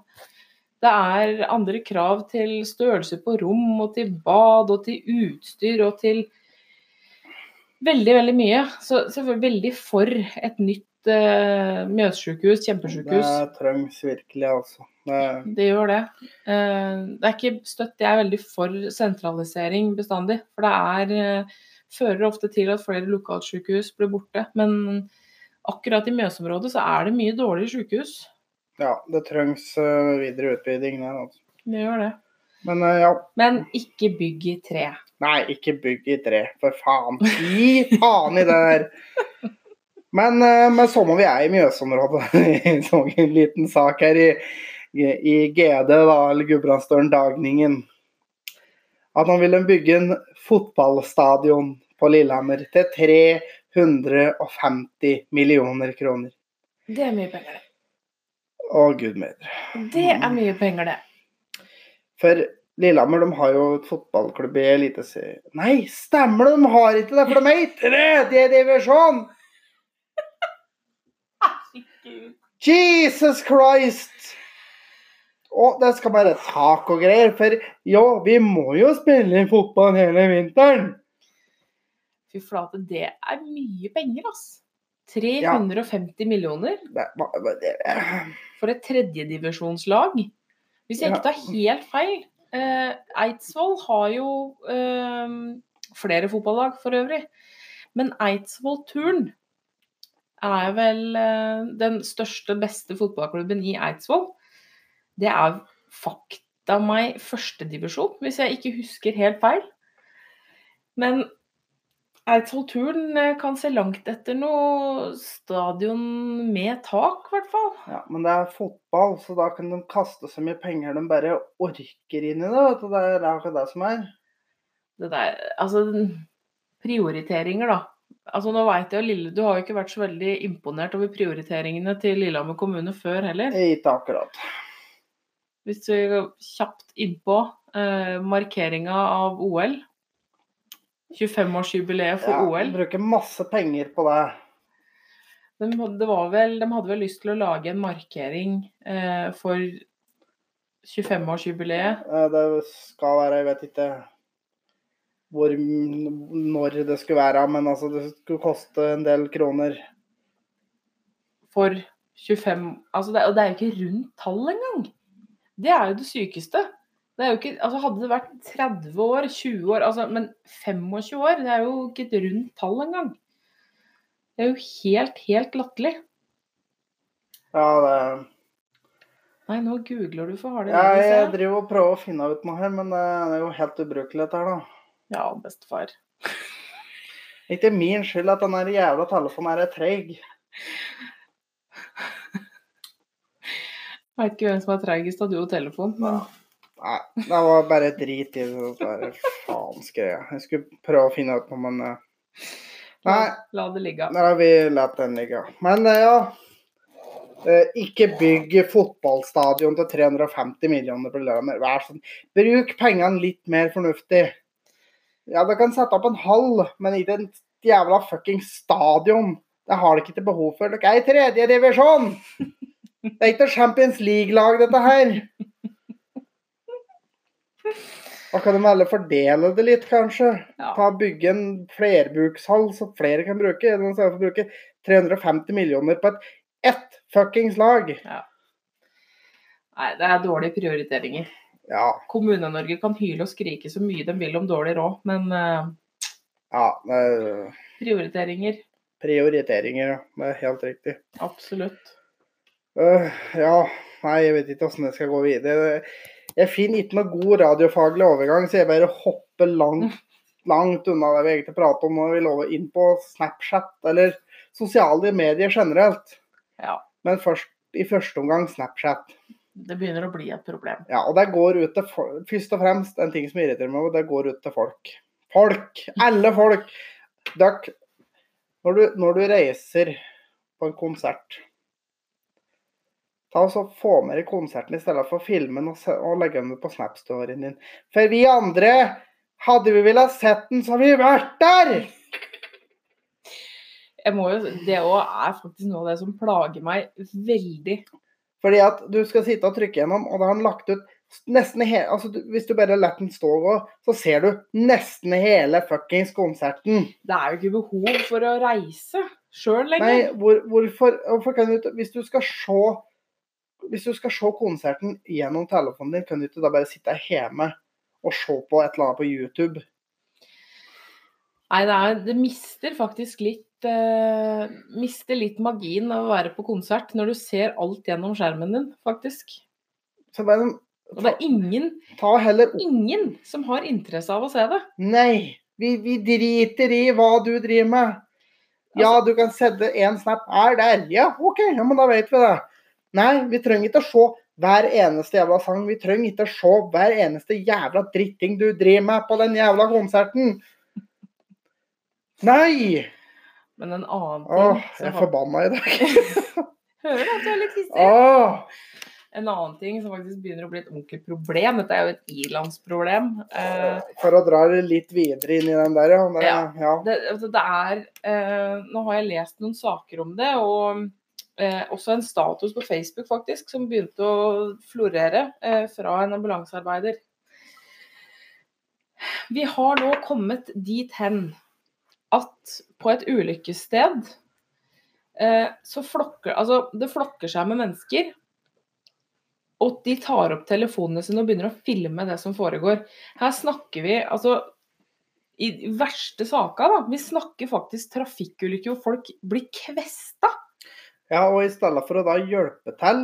Det er andre krav til størrelse på rom og til bad og til utstyr og til veldig, veldig mye. Så selvfølgelig veldig for et nytt uh, Mjøssykehus, kjempesykehus. Det trengs virkelig, altså. Det, Det gjør det. Uh, Det er ikke støtt jeg er veldig for sentralisering bestandig. For det er, uh, fører ofte til at flere lokalsykehus blir borte. Men akkurat i Mjøsområdet så er det mye dårlige sykehus. ja, det trengs eh, videre utbygging der, altså. Det gjør det. Men uh, ja. Men ikke bygg i tre. Nei, ikke bygg i tre, for faen. Gi faen i det der. Men uh, men så må vi er i Mjøsområdet, <laughs> en sånn liten sak her i, i, i GD, da, eller Gudbrandsdølen Dagningen, at nå vil de bygge en fotballstadion på Lillehammer til 350 millioner kroner. Det er mye penger, det. Å, gud bedre. Det er mye penger, det. For Lillehammer de har jo et fotballklubb i Eliteserien. Nei, stemmer det, de har ikke det, for de er i tredje divisjon! Jesus Christ! Og det skal være tak og greier, for ja, vi må jo spille fotball hele vinteren. Fy flate, det er mye penger, altså. 350 millioner Det, hva- det, for et tredjedivisjonslag. Hvis jeg ikke tar helt feil eh, Eidsvoll har jo eh, flere fotballag for øvrig. Men Eidsvoll Turn er vel eh, den største, beste fotballklubben i Eidsvoll. Det er fakta meg førstedivisjon, hvis jeg ikke husker helt feil. Men Eidsvoll Turn eh, kan se langt etter noe stadion med tak, i hvert fall. ja, men det er fotball, så da kan de kaste så mye penger de bare orker inn i det. Vet du. Det er akkurat det som er. det der, altså prioriteringer, da. Altså nå vet jeg Lille, Du har jo ikke vært så veldig imponert over prioriteringene til Lillehammer kommune før heller. Ikke akkurat. Hvis vi går kjapt innpå eh, markeringa av OL. 25-årsjubileet for Ja, OL. de bruker masse penger på det. De, det var vel, de hadde vel lyst til å lage en markering eh, for 25-årsjubileet. Eh, Det skal være, jeg vet ikke hvor, når det skulle være, men altså det skulle koste en del kroner. For 25 altså det, Og det er jo ikke rundt tall engang! Det er jo det sykeste. Det er jo ikke, altså Hadde det vært 30 år, 20 år, altså, men 25 år, det er jo ikke et rundt tall engang. Det er jo helt, helt latterlig. Ja, det Nei, nå googler du for harde ja, livet, ser Jeg driver og prøver å finne ut noe her, men det er jo helt ubrukelig dette her, da. Ja, bestefar. <laughs> Ikke min skyld at den jævla telefonen her er treig. Vet ikke hvem som er treigest av du og telefonen. Men Nei, det var bare drit i det. Bare faen. greie. Jeg skulle prøve å finne ut noe, men eh, Nei, La, det ligge. nei vi lar den ligge. Men eh, ja. Eh, ikke bygg fotballstadion til 350 millioner problemer. Vær sånn. Bruk pengene litt mer fornuftig. Ja, dere kan sette opp en hall, men ikke en jævla fucking stadion. Det har dere ikke til behov for. Dere er i tredje divisjon! Det er ikke Champions League-lag, dette her. Da kan de heller fordele det litt, kanskje. Ja. Ta Bygge en flerbrukshall så flere kan bruke, i stedet å bruke 350 millioner på et ett fuckings lag. Nei, det er dårlige prioriteringer. Ja, Kommune-Norge kan hyle og skrike så mye de vil om dårlig råd, men uh, ja. det er prioriteringer, Prioriteringer, ja. Det er helt riktig. absolutt. Uh, ja, nei, jeg vet ikke hvordan jeg skal gå videre. Jeg finner ikke noe god radiofaglig overgang, så jeg bare hopper langt, langt unna det vi egentlig prater om når Vi lover inn på Snapchat, eller sosiale medier generelt. Ja, Men først, i første omgang Snapchat. det begynner å bli et problem. Ja, og det går ut til folk. Først og fremst en ting som irriterer meg, og det går ut til folk. Folk! Alle folk! Dere, når når du reiser på en konsert Ta så Få med deg konserten i stedet for filmen og, og legge den på Snap-storyen din. For vi andre, hadde vi villet sett den, så hadde vi vært der! Jeg må jo, det òg er faktisk noe av det som plager meg veldig. Fordi at du skal sitte og trykke gjennom, og da har han lagt ut nesten hele altså Hvis du bare lar den stå og gå, så ser du nesten hele fuckings konserten. Det er jo ikke behov for å reise sjøl Nei, lenger. hvor, hvorfor, hvorfor kan du Hvis du skal se Hvis du skal se konserten gjennom telefonen din, kan du ikke da bare sitte hjemme og se på et eller annet på YouTube? Nei, det, er, det mister faktisk litt eh, Mister litt magien av å være på konsert når du ser alt gjennom skjermen din, faktisk. Så bare Og det er ingen, ta heller ingen som har interesse av å se det. Nei, vi, vi driter i hva du driver med. Ja, du kan sende en snap her, der. Ja, OK, ja, men da vet vi det. Nei, vi trenger ikke å se hver eneste jævla sang. Vi trenger ikke å se hver eneste jævla dritting du driver med på den jævla konserten. Nei! Men en annen ting Åh, jeg er forbanna i dag. <laughs> Hører at du er litt hissig. En annen ting som faktisk begynner å bli et ordentlig problem, dette er jo et ilandsproblem. Eh, for å dra det litt videre inn i den der, ja. Det, Ja. ja. det, altså, det er eh, Nå har jeg lest noen saker om det, og eh, også en status på Facebook faktisk, som begynte å florere eh, fra en ambulansearbeider. Vi har nå kommet dit hen at på et ulykkessted eh, så flokker Altså, det flokker seg med mennesker. Og de tar opp telefonene sine og begynner å filme det som foregår. Her snakker vi altså i verste saka, da. Vi snakker faktisk trafikkulykker hvor folk blir kvesta. Ja, og i stedet for å da hjelpe til,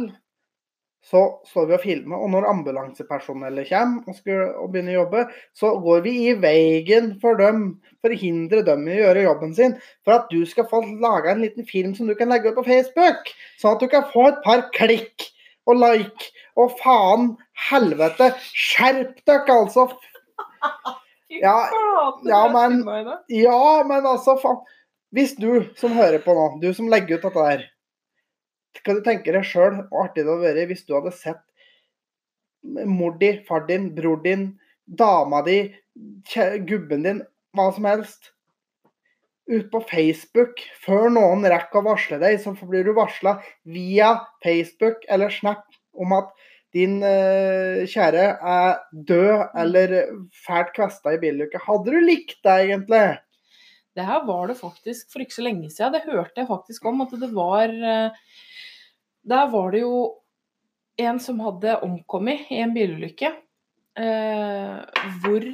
så står vi og filmer. Og når ambulansepersonellet kommer og skal og begynner å jobbe, så går vi i veien for dem, forhindrer dem i å gjøre jobben sin, for at du skal få laga en liten film som du kan legge ut på Facebook. Sånn at du kan få et par klikk og like. Og faen helvete, skjerp dere, altså. <laughs> Ja, ja, men- Ja, men altså, faen. Hvis du som hører på nå, du som legger ut dette der, kan du tenke deg sjøl hvor artig det hadde vært hvis du hadde sett mor di, far din, bror din, dama di, gubben din, hva som helst, ut på Facebook før noen rekker å varsle deg, så blir du varsla via Facebook eller Snap om at din uh, kjære er død eller fælt kvesta i bilulykke. Hadde du likt det, egentlig? Det her var det faktisk for ikke så lenge siden. Det hørte jeg faktisk om. At det var eh, Der var det jo en som hadde omkommet i en bilulykke. Eh, hvor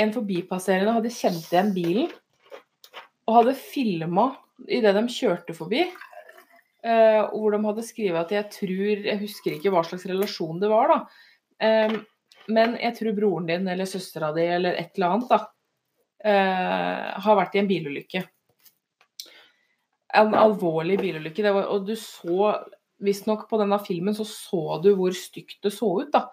en forbipasserende hadde kjent igjen bilen og hadde filma idet de kjørte forbi. Eh, hvor de hadde skrevet at jeg tror Jeg husker ikke hva slags relasjon det var, da. Eh, men jeg tror broren din eller søstera di eller et eller annet da, eh, har vært i en bilulykke. En alvorlig bilulykke. Var, og du så Visstnok på denne filmen så så du hvor stygt det så ut, da.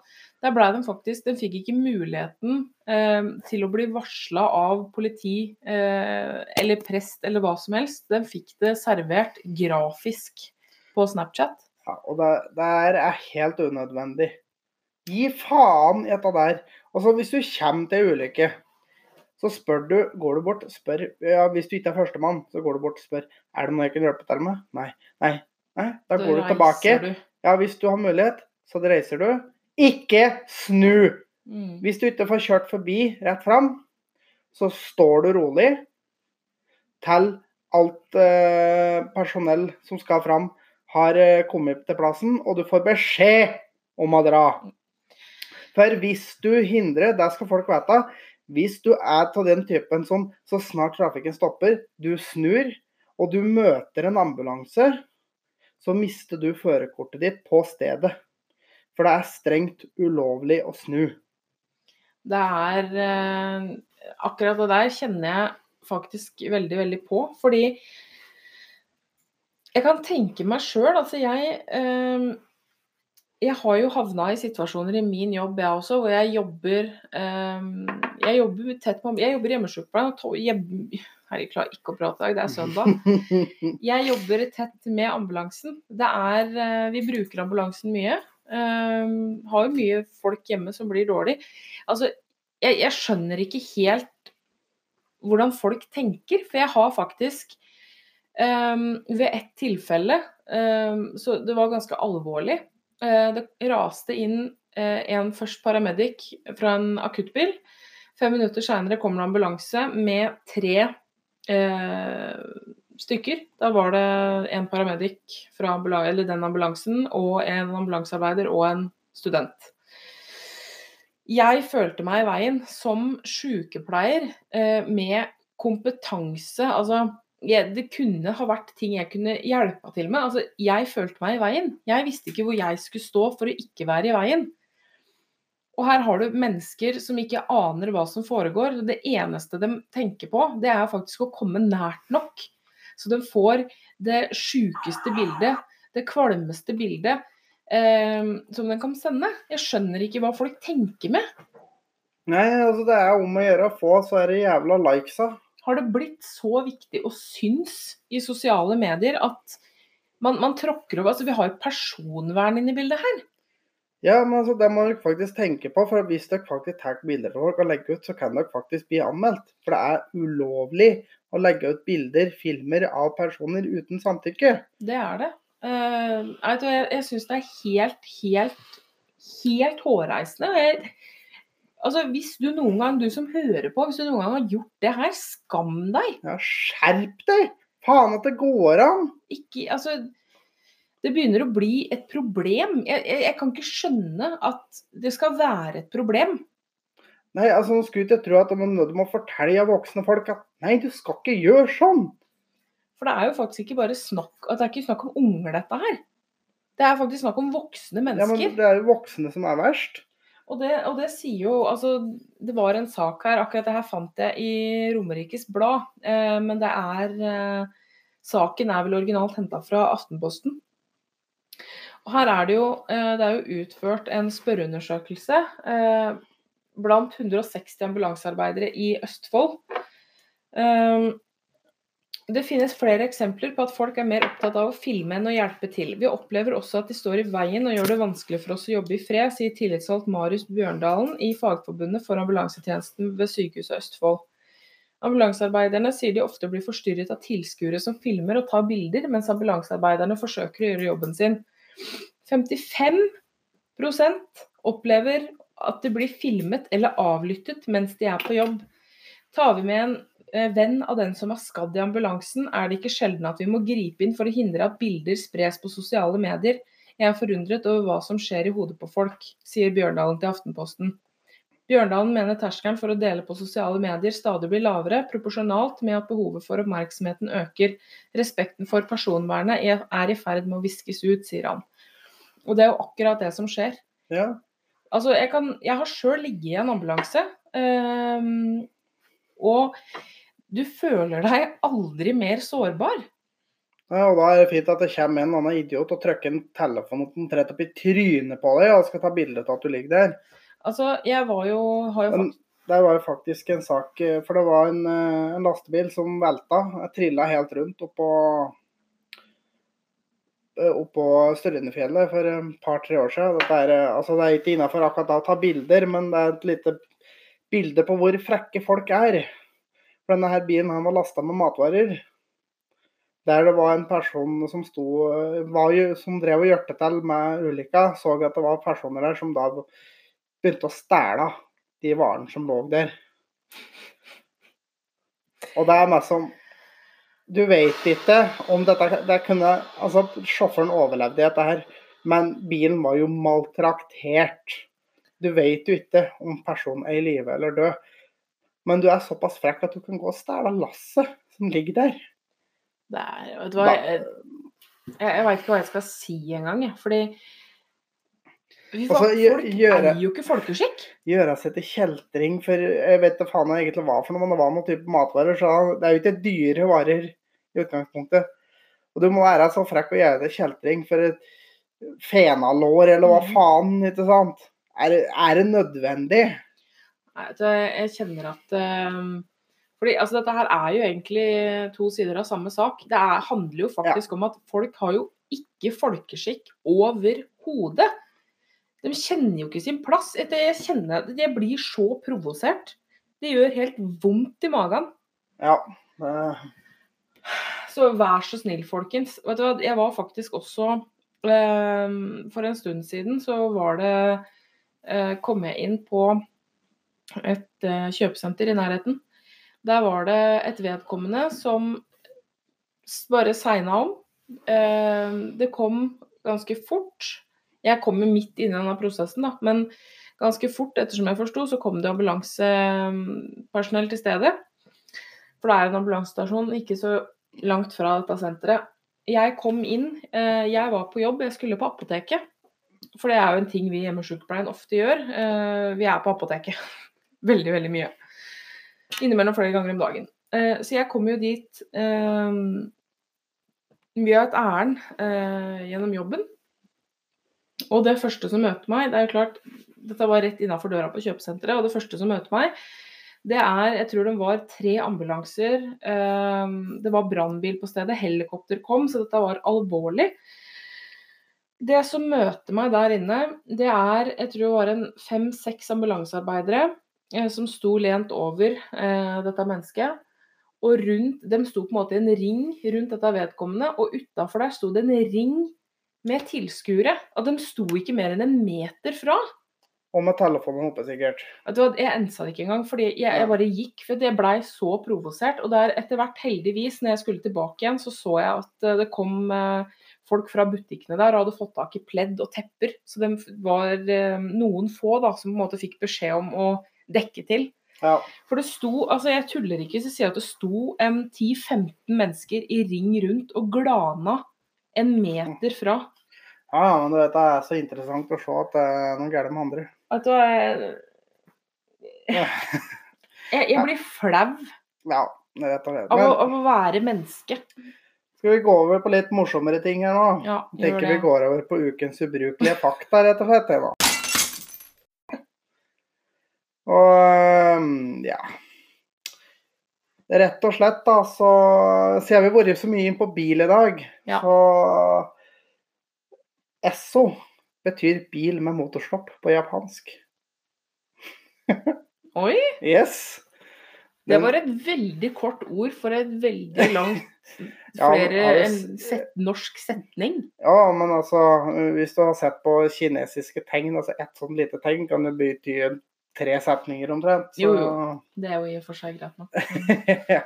Der ble den faktisk Den fikk ikke muligheten eh, til å bli varsla av politi eh, eller prest eller hva som helst. Den fikk det servert grafisk på Snapchat. Ja, og det, det er helt unødvendig. Gi faen i dette der. Altså, hvis du kommer til en ulykke, så spør du, går du bort, spør ja, Hvis du ikke er førstemann, så går du bort og spør er det noe jeg kan hjelpe til med. Nei. Nei. Nei. Da går du tilbake. du. Ja, hvis du har mulighet, så reiser du. Ikke snu! Mm. Hvis du ikke får kjørt forbi rett fram, så står du rolig til alt eh, personell som skal fram, har eh, kommet til plassen, og du får beskjed om å dra. For hvis du hindrer, det skal folk vite, hvis du er av den typen som så snart trafikken stopper, du snur, og du møter en ambulanse, så mister du førerkortet ditt på stedet. For det er strengt ulovlig å snu. Det er eh, Akkurat det der kjenner jeg faktisk veldig, veldig på. Fordi jeg kan tenke meg sjøl Altså, jeg eh, Jeg har jo havna i situasjoner i min jobb, jeg også, hvor jeg jobber um, Jeg jobber tett på Jeg jobber hjemmesykepleien. jeg klarer ikke å prate i dag, det er søndag. Jeg jobber tett med ambulansen. Det er, eh, vi bruker ambulansen mye. Um, har jo mye folk hjemme som blir dårlig. Altså, jeg, jeg skjønner ikke helt hvordan folk tenker, for jeg har faktisk um, ved et tilfelle Så det var ganske alvorlig. Eh, det raste inn eh, en først paramedic fra en akuttbil. Fem minutter seinere kommer det ambulanse med tre eh, stykker. Da var det en paramedic fra eller den ambulansen, og en ambulansearbeider og en student. Jeg følte meg i veien som sykepleier eh, med kompetanse. Altså, jeg, det kunne ha vært ting jeg kunne hjelpa til med. Altså, jeg følte meg i veien. Jeg visste ikke hvor jeg skulle stå for å ikke være i veien. Og her har du mennesker som ikke aner hva som foregår. Det eneste de tenker på, det er faktisk å komme nært nok. Så de får det sjukeste bildet, det kvalmeste bildet eh, som de kan sende. Jeg skjønner ikke hva folk tenker med. Nei, altså det er om å gjøre å få så er det jævla likesa. Har det blitt så viktig å synes i sosiale medier at man, man tråkker over Altså, vi har personvern inne i bildet her. Ja, men altså, det må dere faktisk tenke på. for Hvis dere faktisk tar bilder av folk og legger ut, så kan dere faktisk bli anmeldt. For det er ulovlig å legge ut bilder, filmer av personer uten samtykke. Det er det. Uh, jeg jeg syns det er helt, helt, helt hårreisende. Jeg, altså, hvis du noen gang, du som hører på, hvis du noen gang har gjort det her, skam deg. Ja, skjerp deg! Faen at det går an! Ikke, altså, det begynner å bli et problem. Jeg, jeg, jeg kan ikke skjønne at det skal være et problem. Nei, altså, nå skulle ikke tro at du må fortelle voksne folk at nei, du skal ikke gjøre sånn. For det er jo faktisk ikke bare snakk at det er ikke snakk om unger, dette her. Det er faktisk snakk om voksne mennesker. Ja, men. Det er jo voksne som er verst. Og, det, og det sier jo Altså, det var en sak her, akkurat det her fant jeg i Romerikes Blad. Eh, men det er eh, Saken er vel originalt henta fra Aftenposten. Og her er det jo eh, Det er jo utført en spørreundersøkelse eh, blant 160 ambulansearbeidere i Østfold. Det finnes flere eksempler på at folk er mer opptatt av å filme enn å hjelpe til. Vi opplever også at de står i veien og gjør det vanskelig for oss å jobbe i fred, sier tillitsvalgt Marius Bjørndalen i Fagforbundet for ambulansetjenesten ved Sykehuset Østfold. Ambulansearbeiderne sier de ofte blir forstyrret av tilskuere som filmer og tar bilder, mens ambulansearbeiderne forsøker å gjøre jobben sin. 55% opplever at de blir filmet eller avlyttet mens de er på jobb. Tar vi med en venn av den som er skadd i ambulansen, er det ikke sjelden at vi må gripe inn for å hindre at bilder spres på sosiale medier. Jeg er forundret over hva som skjer i hodet på folk, sier Bjørndalen til Aftenposten. Bjørndalen mener terskelen for å dele på sosiale medier stadig blir lavere, proporsjonalt med at behovet for oppmerksomheten øker. Respekten for personvernet er er i ferd med å viskes ut, sier han. Og det er jo akkurat det som skjer. Ja. Altså, jeg, kan, jeg har sjøl ligget i en ambulanse. Um, og du føler deg aldri mer sårbar. Ja, og da er det fint at det kommer en annen idiot og trykker en telefon omtrent opp i trynet på deg og skal ta bilde av at du ligger der. Altså, jeg var jo Har jo Men Det var jo faktisk en sak, eh, for det var en, eh, en lastebil som velta. Jeg trilla helt rundt oppå eh, oppå Strynefjellet for et par-tre år siden. Er, eh, altså det er ikke innafor akkurat da å ta bilder, men det er et lite bilde på hvor frekke folk er. For denne her bilen han var lasta med matvarer. Der det var en person som sto var, som drev og hjørte til med ulykka, så at det var personer der som da begynte å stjele de varene som lå der. Og det er meg som Du vet ikke om dette det kunne, Altså, sjåføren overlevde dette her, men bilen var jo maltraktert. Du vet jo ikke om personen er i live eller død. Men du er såpass frekk at du kan gå og stjele lasset som ligger der. Det er, vet du hva, jeg, jeg, jeg veit ikke hva jeg skal si engang, jeg. Fordi Fy Altså, faen, folk gjøre- er jo ikke folkeskikk. gjøre seg til kjeltring for Jeg vet ikke faen hva egentlig var for noe, men det var noen type matvarer. Så det er jo ikke dyre varer i utgangspunktet. Og du må være så frekk å gjøre det til kjeltring for et fenalår, eller hva Mhm. faen, ikke sant? Er, er det nødvendig? Jeg kjenner at eh, fordi altså, Dette her er jo egentlig to sider av samme sak. Det er, handler jo faktisk om at folk har jo ikke folkeskikk overhodet. De kjenner jo ikke sin plass. Jeg kjenner at Jeg blir så provosert. Det gjør helt vondt i magen. Ja. det- Så vær så snill, folkens. Vet du hva, jeg var faktisk også eh, For en stund siden så var det eh, Kom jeg inn på et eh, kjøpesenter i nærheten. Der var det et vedkommende som bare segna om. Eh, det kom ganske fort. Jeg kom jo midt inne i denne prosessen, da. Men ganske fort, ettersom jeg forsto, så kom det ambulansepersonell til stedet. For det er en ambulansestasjon ikke så langt fra dette senteret. Jeg kom inn, eh, jeg var på jobb, jeg skulle på apoteket. For det er jo en ting vi i hjemmesykepleien ofte gjør. Vi er på apoteket. Veldig, veldig mye. Innimellom flere ganger om dagen. Eh, Så jeg kom jo dit eh, via et ærend eh, gjennom jobben. Og det første som møter meg, det er jo klart Dette var rett innafor døra på kjøpesenteret, og det første som møter meg, det er Jeg tror det var tre ambulanser. eh, Det var brannbil på stedet, helikopter kom, så dette var alvorlig. Det som møter meg der inne, det er jeg tror det var en fem-seks ambulansearbeidere som sto lent over eh, dette mennesket. Og rundt, De sto på en måte i en ring rundt dette vedkommende, og utafor der sto det en ring med tilskuere. Og de sto ikke mer enn en meter fra. Og med telefonen oppe, sikkert. Jeg ensa det ikke engang, fordi jeg, jeg bare gikk. For jeg blei så provosert. Og der etter hvert, heldigvis, når jeg skulle tilbake igjen, så så jeg at eh, det kom eh, folk fra butikkene der og hadde fått tak i pledd og tepper. Så det var eh, noen få da som på en måte fikk beskjed om å dekke til. Ja. For det sto, altså jeg tuller ikke hvis jeg sier at det sto en 10-15 mennesker i ring rundt og glana en meter fra. ja, men du vet, det er så interessant å se at det er noe galt med andre. At du er <laughs> jeg, jeg blir flau Ja, rett og slett. av, av å være menneske. skal vi gå over på litt morsommere ting her nå? Ja, Tenker vi går over på ukens ubrukelige fakta, rett og slett. det da. Og ja Rett og slett, da, så siden vi har vært så mye inn på bil i dag, Ja. så Esso betyr bil med motorstopp på japansk. <laughs> Oi, Yes. det var et veldig kort ord for et veldig <laughs> langt flere ja, en set, norsk setning. Ja, men altså, hvis du har sett på kinesiske tegn, altså ett sånn lite tegn kan jo bety tre setninger omtrent. Så, Jo, jo. Det er jo i og for seg greit nok. <laughs> ja.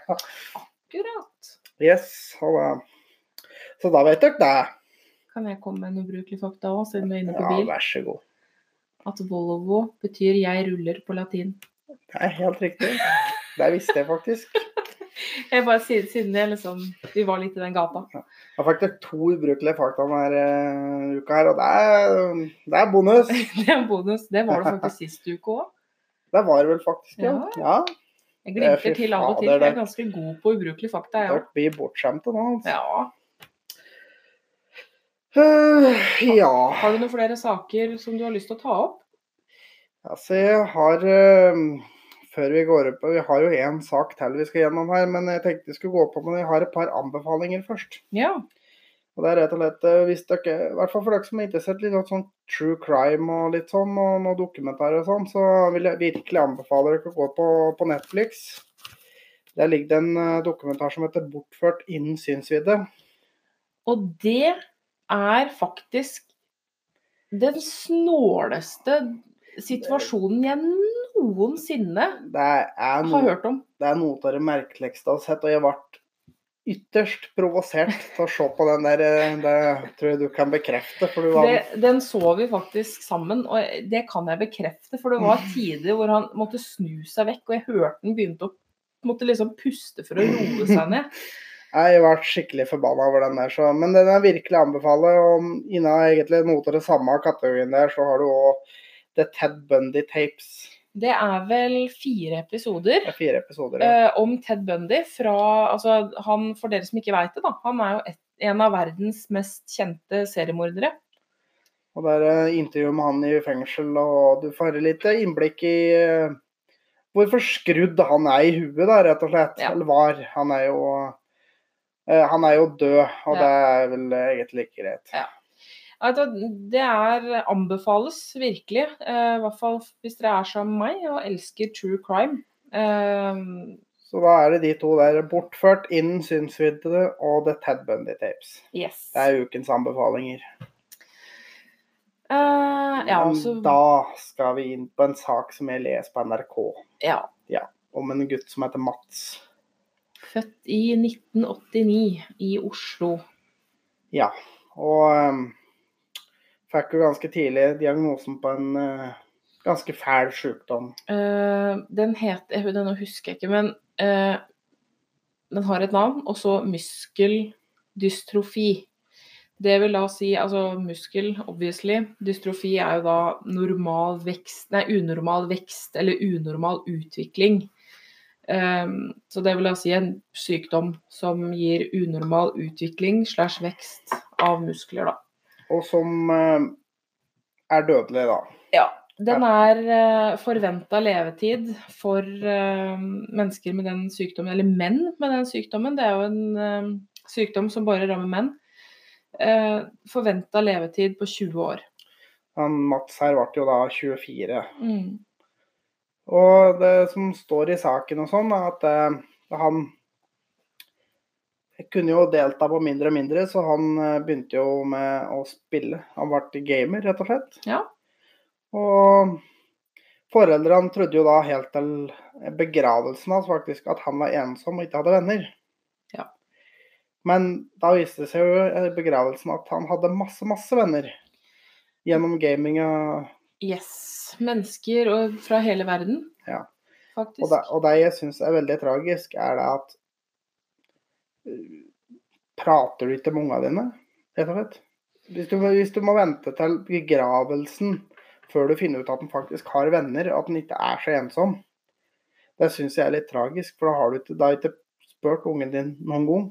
Akkurat. Yes, og da, så da vet dere det. Kan jeg komme med en ubrukelig fakta òg, siden vi er inne på Ja, vær så god. At Volvo betyr 'jeg ruller' på latin. Det er helt riktig. Det visste jeg faktisk. <laughs> Jeg bare sier siden det liksom Vi var litt i den gata. Jeg har faktisk to ubrukelige fakta denne uka her, og det er, det er bonus. <laughs> Det er bonus. Det var det faktisk sist uke òg. Det var det vel faktisk, ja. ja. Jeg Eh, glimter til av og til. Jeg er ganske god på ubrukelige fakta, jeg Dere òg. blir bortskjemte nå. altså. Ja. Uh, ja. Har du noen flere saker som du har lyst til å ta opp? Altså, jeg har uh, Før vi går opp Vi har jo én sak til vi skal gjennom her, men jeg tenkte vi skulle gå på, men jeg har et par anbefalinger først. Ja. Og det er rett og slett, eh, hvis dere, i hvert fall for dere som er interessert i litt sånn true crime og litt sånn, og noe dokumentarer og sånn, så vil jeg virkelig anbefale dere å gå på, på Netflix. Der ligger det en eh, dokumentar som heter 'Bortført innen synsvidde'. Og det er faktisk den snåleste situasjonen jeg noensinne Det er, har hørt om. det er noe av det merkeligste jeg har sett, og jeg ble ytterst provosert til å se på den der. eh, Det tror jeg du kan bekrefte. for du var... Det, den så vi faktisk sammen, og det kan jeg bekrefte. For det var tider hvor han måtte snu seg vekk, og jeg hørte han begynte å måtte liksom puste for å roe seg ned. <laughs> Jeg ble skikkelig forbanna over den der, så, men den er virkelig anbefaler. Og innen egentlig noe av det samme kategorien der, så har du òg The Ted Bundy Tapes. Det er vel fire episoder er fire episoder. Ja. uh, om Ted Bundy fra altså han, For dere som ikke veit det, da. Han er jo et, en av verdens mest kjente seriemordere. Og Det er intervju med han i fengsel, og du får litt innblikk i uh, hvor forskrudd han er i huet, da, rett og slett. Ja. Eller var. Han er jo uh, Han er jo død, og Ja. det er vel egentlig ikke greit. Ja. Det er anbefales virkelig, eh, i hvert fall hvis dere er som meg og elsker true crime. Eh, Så da er det de to der. Bortført innen synsvidde og The Ted Bundy Tapes. yes. Det er ukens anbefalinger. Uh, ja, Men så da skal vi inn på en sak som jeg leser på NRK, ja. om en gutt som heter Mats. Født i 1989 i Oslo. Ja, og um, fikk jo ganske tidlig diagnosen på en uh, ganske fæl sykdom. Uh, den heter Den husker jeg ikke, men uh, den har et navn. Og så muskeldystrofi. Det vil da si altså muskel, obviously. Dystrofi er jo da normal vekst Nei, unormal vekst eller unormal utvikling. Um, så det vil da si en sykdom som gir unormal utvikling slash vekst av muskler, da. Og som eh, er dødelig, da. Ja. Den er uh, forventa levetid for eh, mennesker med den sykdommen, eller menn med den sykdommen. Det er jo en eh, sykdom som bare rammer menn. Forventa levetid på 20 år. Han Mats her ble jo da 24. Mm. Og det som står i saken og sånn, er at eh, kunne jo delta på mindre og mindre, så han eh, begynte jo med å spille. Han ble gamer, rett og slett. Ja. Og foreldrene trodde jo da helt til begravelsen hans faktisk at han var ensom og ikke hadde venner. Ja. Men da viste det seg jo i begravelsen at han hadde masse, masse venner. Gjennom gaminga. Yes. Mennesker og fra hele verden, Ja. faktisk. Og det, og det jeg syns er veldig tragisk, er det at Prater du ikke med ungene dine, rett og slett? Hvis du, hvis du må vente til begravelsen før du finner ut at han faktisk har venner, at han ikke er så ensom, det syns jeg er litt tragisk. For da har du ikke, da har ikke spurt ungen din noen gang.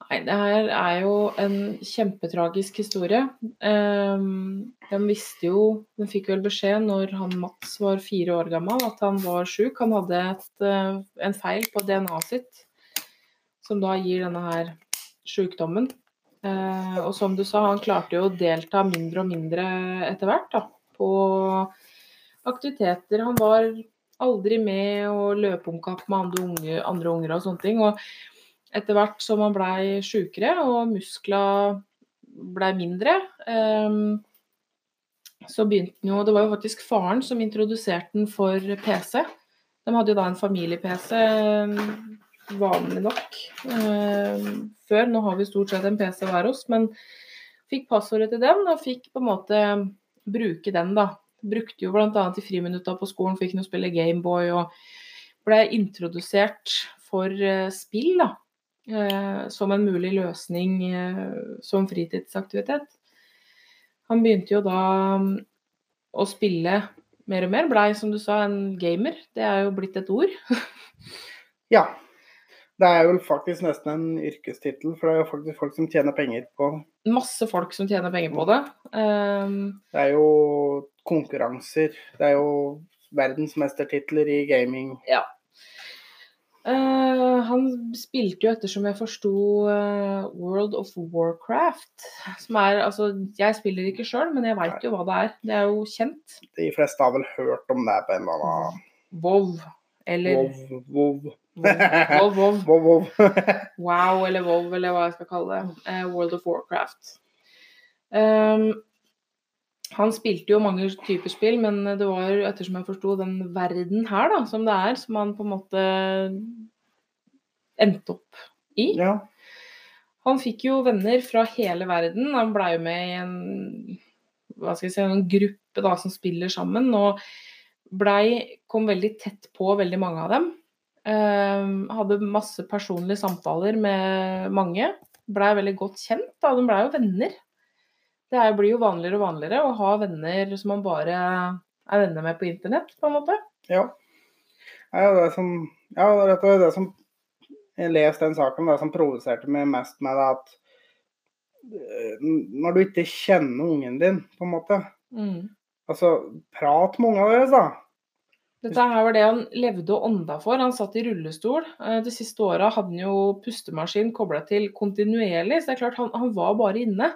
Nei, det her er jo en kjempetragisk historie. Um, de visste jo De fikk vel beskjed når han Mats var fire år gammel at han var sjuk. Han hadde et, eh, en feil på DNA-et sitt som da gir denne her sjukdommen. Eh, og som du sa, han klarte jo å delta mindre og mindre etter hvert på aktiviteter. Han var aldri med og løp om kapp med andre, unge, andre unger og sånne ting. Og etter hvert som han blei sjukere og muskla blei mindre, eh, så begynte han jo Det var jo faktisk faren som introduserte den for PC. De hadde jo da en familie-PC, vanlig nok, eh, før. Nå har vi stort sett en PC hver oss, men fikk passordet til den og fikk på en måte bruke den, da. Brukte jo bl.a. i friminutta på skolen, fikk nå spille Gameboy og ble introdusert for eh, spill, da. Eh, som en mulig løsning eh, som fritidsaktivitet. Han begynte jo da å spille mer og mer. Blei, som du sa, en gamer. Det er jo blitt et ord. <laughs> Ja. Det er jo faktisk nesten en yrkestittel, for det er jo faktisk folk som tjener penger på det. Masse folk som tjener penger på det. Um, Det er jo konkurranser. Det er jo verdensmestertitler i gaming. eh, han spilte jo, ettersom jeg forsto, uh, World of Warcraft. Som er Altså, jeg spiller ikke sjøl, men jeg veit jo hva det er. Det er jo kjent. De fleste har vel hørt om det på en eller annen WoW. Eller Vov, vov, WoW, vov. vov, vov. Wow eller Vov, eller hva jeg skal kalle det. Eh, World of Warcraft. Um, han spilte jo mange typer spill, men det var ettersom jeg forsto, den verden her da, som det er, som han på en måte endte opp i. Ja. Han fikk jo venner fra hele verden. Han blei jo med i en, hva skal jeg si, en gruppe da, som spiller sammen, og blei, kom veldig tett på veldig mange av dem. Um, hadde masse personlige samtaler med mange. Blei veldig godt kjent. da, De blei jo venner. Det er, blir jo vanligere og vanligere å ha venner som man bare er venner med på internett, på en måte. Ja. Ja, det som, ja, det er det som Jeg leste den saken, det som provoserte meg mest med det at eh, Når du ikke kjenner ungen din, på en måte Altså, prat med ungene deres, da. Dette her var det han levde og ånda for. Han satt i rullestol. Eh, De siste åra hadde han jo pustemaskin kobla til kontinuerlig, så det er klart han, han var bare inne.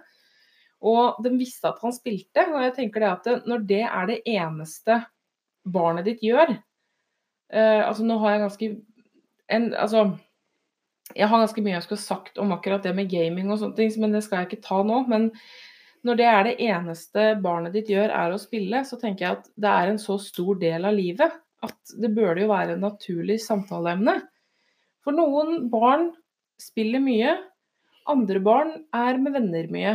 Og de visste at han spilte, og jeg tenker det at når det er det eneste barnet ditt gjør eh, Altså nå har jeg ganske en, Altså jeg har ganske mye jeg skulle sagt om akkurat det med gaming og sånne ting, men det skal jeg ikke ta nå. Men når det er det eneste barnet ditt gjør, er å spille, så tenker jeg at det er en så stor del av livet at det burde jo være en naturlig samtaleemne. For noen barn spiller mye, andre barn er med venner mye.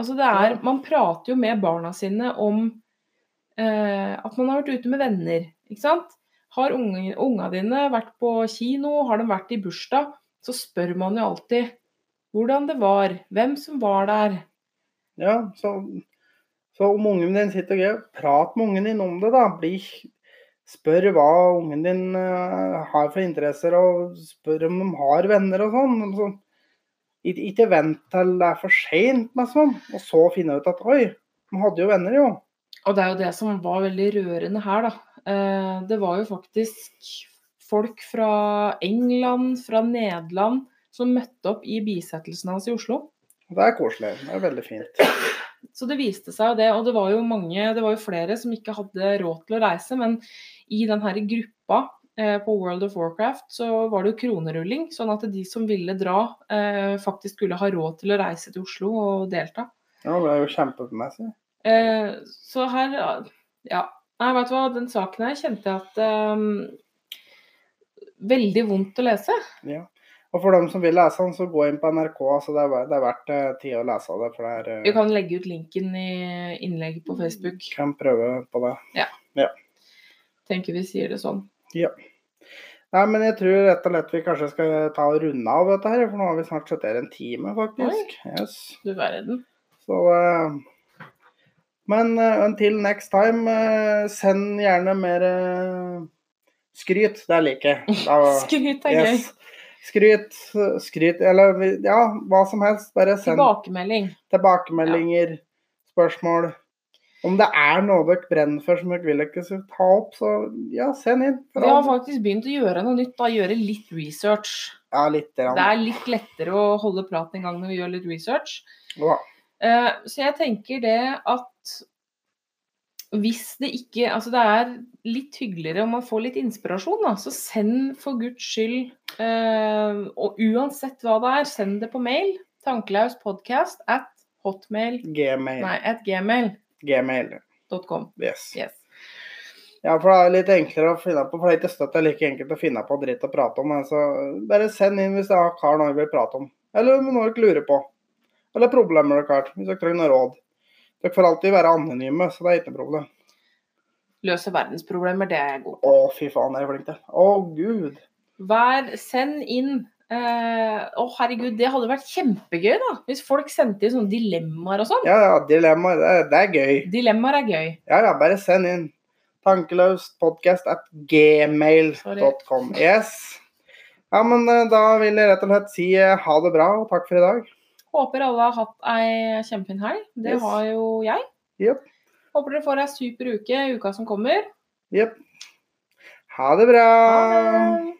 Altså det er, Man prater jo med barna sine om eh, at man har vært ute med venner. ikke sant? Har unge- unga dine vært på kino, har de vært i bursdag, så spør man jo alltid hvordan det var, hvem som var der. Ja, så, så om ungen din sitter og greier, prat med ungen din om det, da. Bli, spør hva ungen din eh, har for interesser, og spør om de har venner og sånn. sånn. Ikke, vent til det er for seint, sånn. og så finne ut at oi, de hadde jo venner, jo. Og det er jo det som var veldig rørende her, da. Eh, Det var jo faktisk folk fra England, fra Nederland, som møtte opp i bisettelsen hans i Oslo. Det er koselig. Det er veldig fint. Så det viste seg det, og det var jo mange, det var jo flere som ikke hadde råd til å reise, men i den her gruppa eh, på World of Warcraft så var det jo kronerulling, sånn at de som ville dra, eh, faktisk skulle ha råd til å reise til Oslo og delta. Ja, det er jo kjempemessig. Eh, så her, ja, nei, vet du hva, den saken her kjente jeg at eh, veldig vondt å lese. Ja. Og for dem som vil lese den, så gå inn på NRK. så Det er, det er verdt eh, tid å lese det. for det er, Vi eh, kan legge ut linken i innlegget på Facebook. kan prøve på det. Tenker vi sier det sånn. Ja. Nei, men jeg tror rett og slett vi kanskje skal ta og runde av dette her, for nå har vi snart sittet her en time, faktisk. Yes. Du verden. Så uh, Men uh, until next time, uh, send gjerne mer skryt. Det liker jeg. <laughs> Skryt er gøy. Skryt, skryt, eller ja, hva som helst. Bare send Tilbakemelding. tilbakemeldinger, spørsmål. Om det er noe dere brenner for som dere vil ikke ta opp, så ja, send inn. Vi har faktisk begynt å gjøre noe nytt, da. Gjøre litt research. Ja, litt. grann. Det er litt lettere å holde praten i gang når vi gjør litt research. Ja. Eh, Så jeg tenker det at hvis det ikke Altså det er litt hyggeligere om man får litt inspirasjon, da. Så send for guds skyld, eh, og uansett hva det er, send det på mail. Tankelauspodcast at hotmail Gmail. Nei, at gmail.com. Gmail. Yes. Yes. Ja, for det er litt enklere å finne på, for det er ikke støtt det er like enkelt å finne på dritt å prate om. Altså, så bare send inn hvis dere har noe dere vil prate om. Eller om noe dere lurer på. Eller problemer dere har, hvis dere trenger noe råd. Dere får alltid være anonyme, så det er ikke noe problem. Løse verdensproblemer, det er jeg god på. Å, fy faen, jeg er flink til. Å, gud. Vær, send inn å, uh, oh, herregud, det hadde vært kjempegøy, da. Hvis folk sendte inn sånne dilemmaer og sånn. Ja, ja, dilemmaer, det, det er gøy. Dilemmaer er gøy. Ja, ja, bare send inn. Tankeløst podcast at gmail.com. Yes. Ja, men eh, da vil jeg rett og slett si eh, ha det bra og takk for i dag. Håper alle har hatt ei kjempefin helg. Det Yes. har jo jeg. Yep. Håper dere får ei super uke i uka som kommer. Jepp. Ha det bra. Ha det!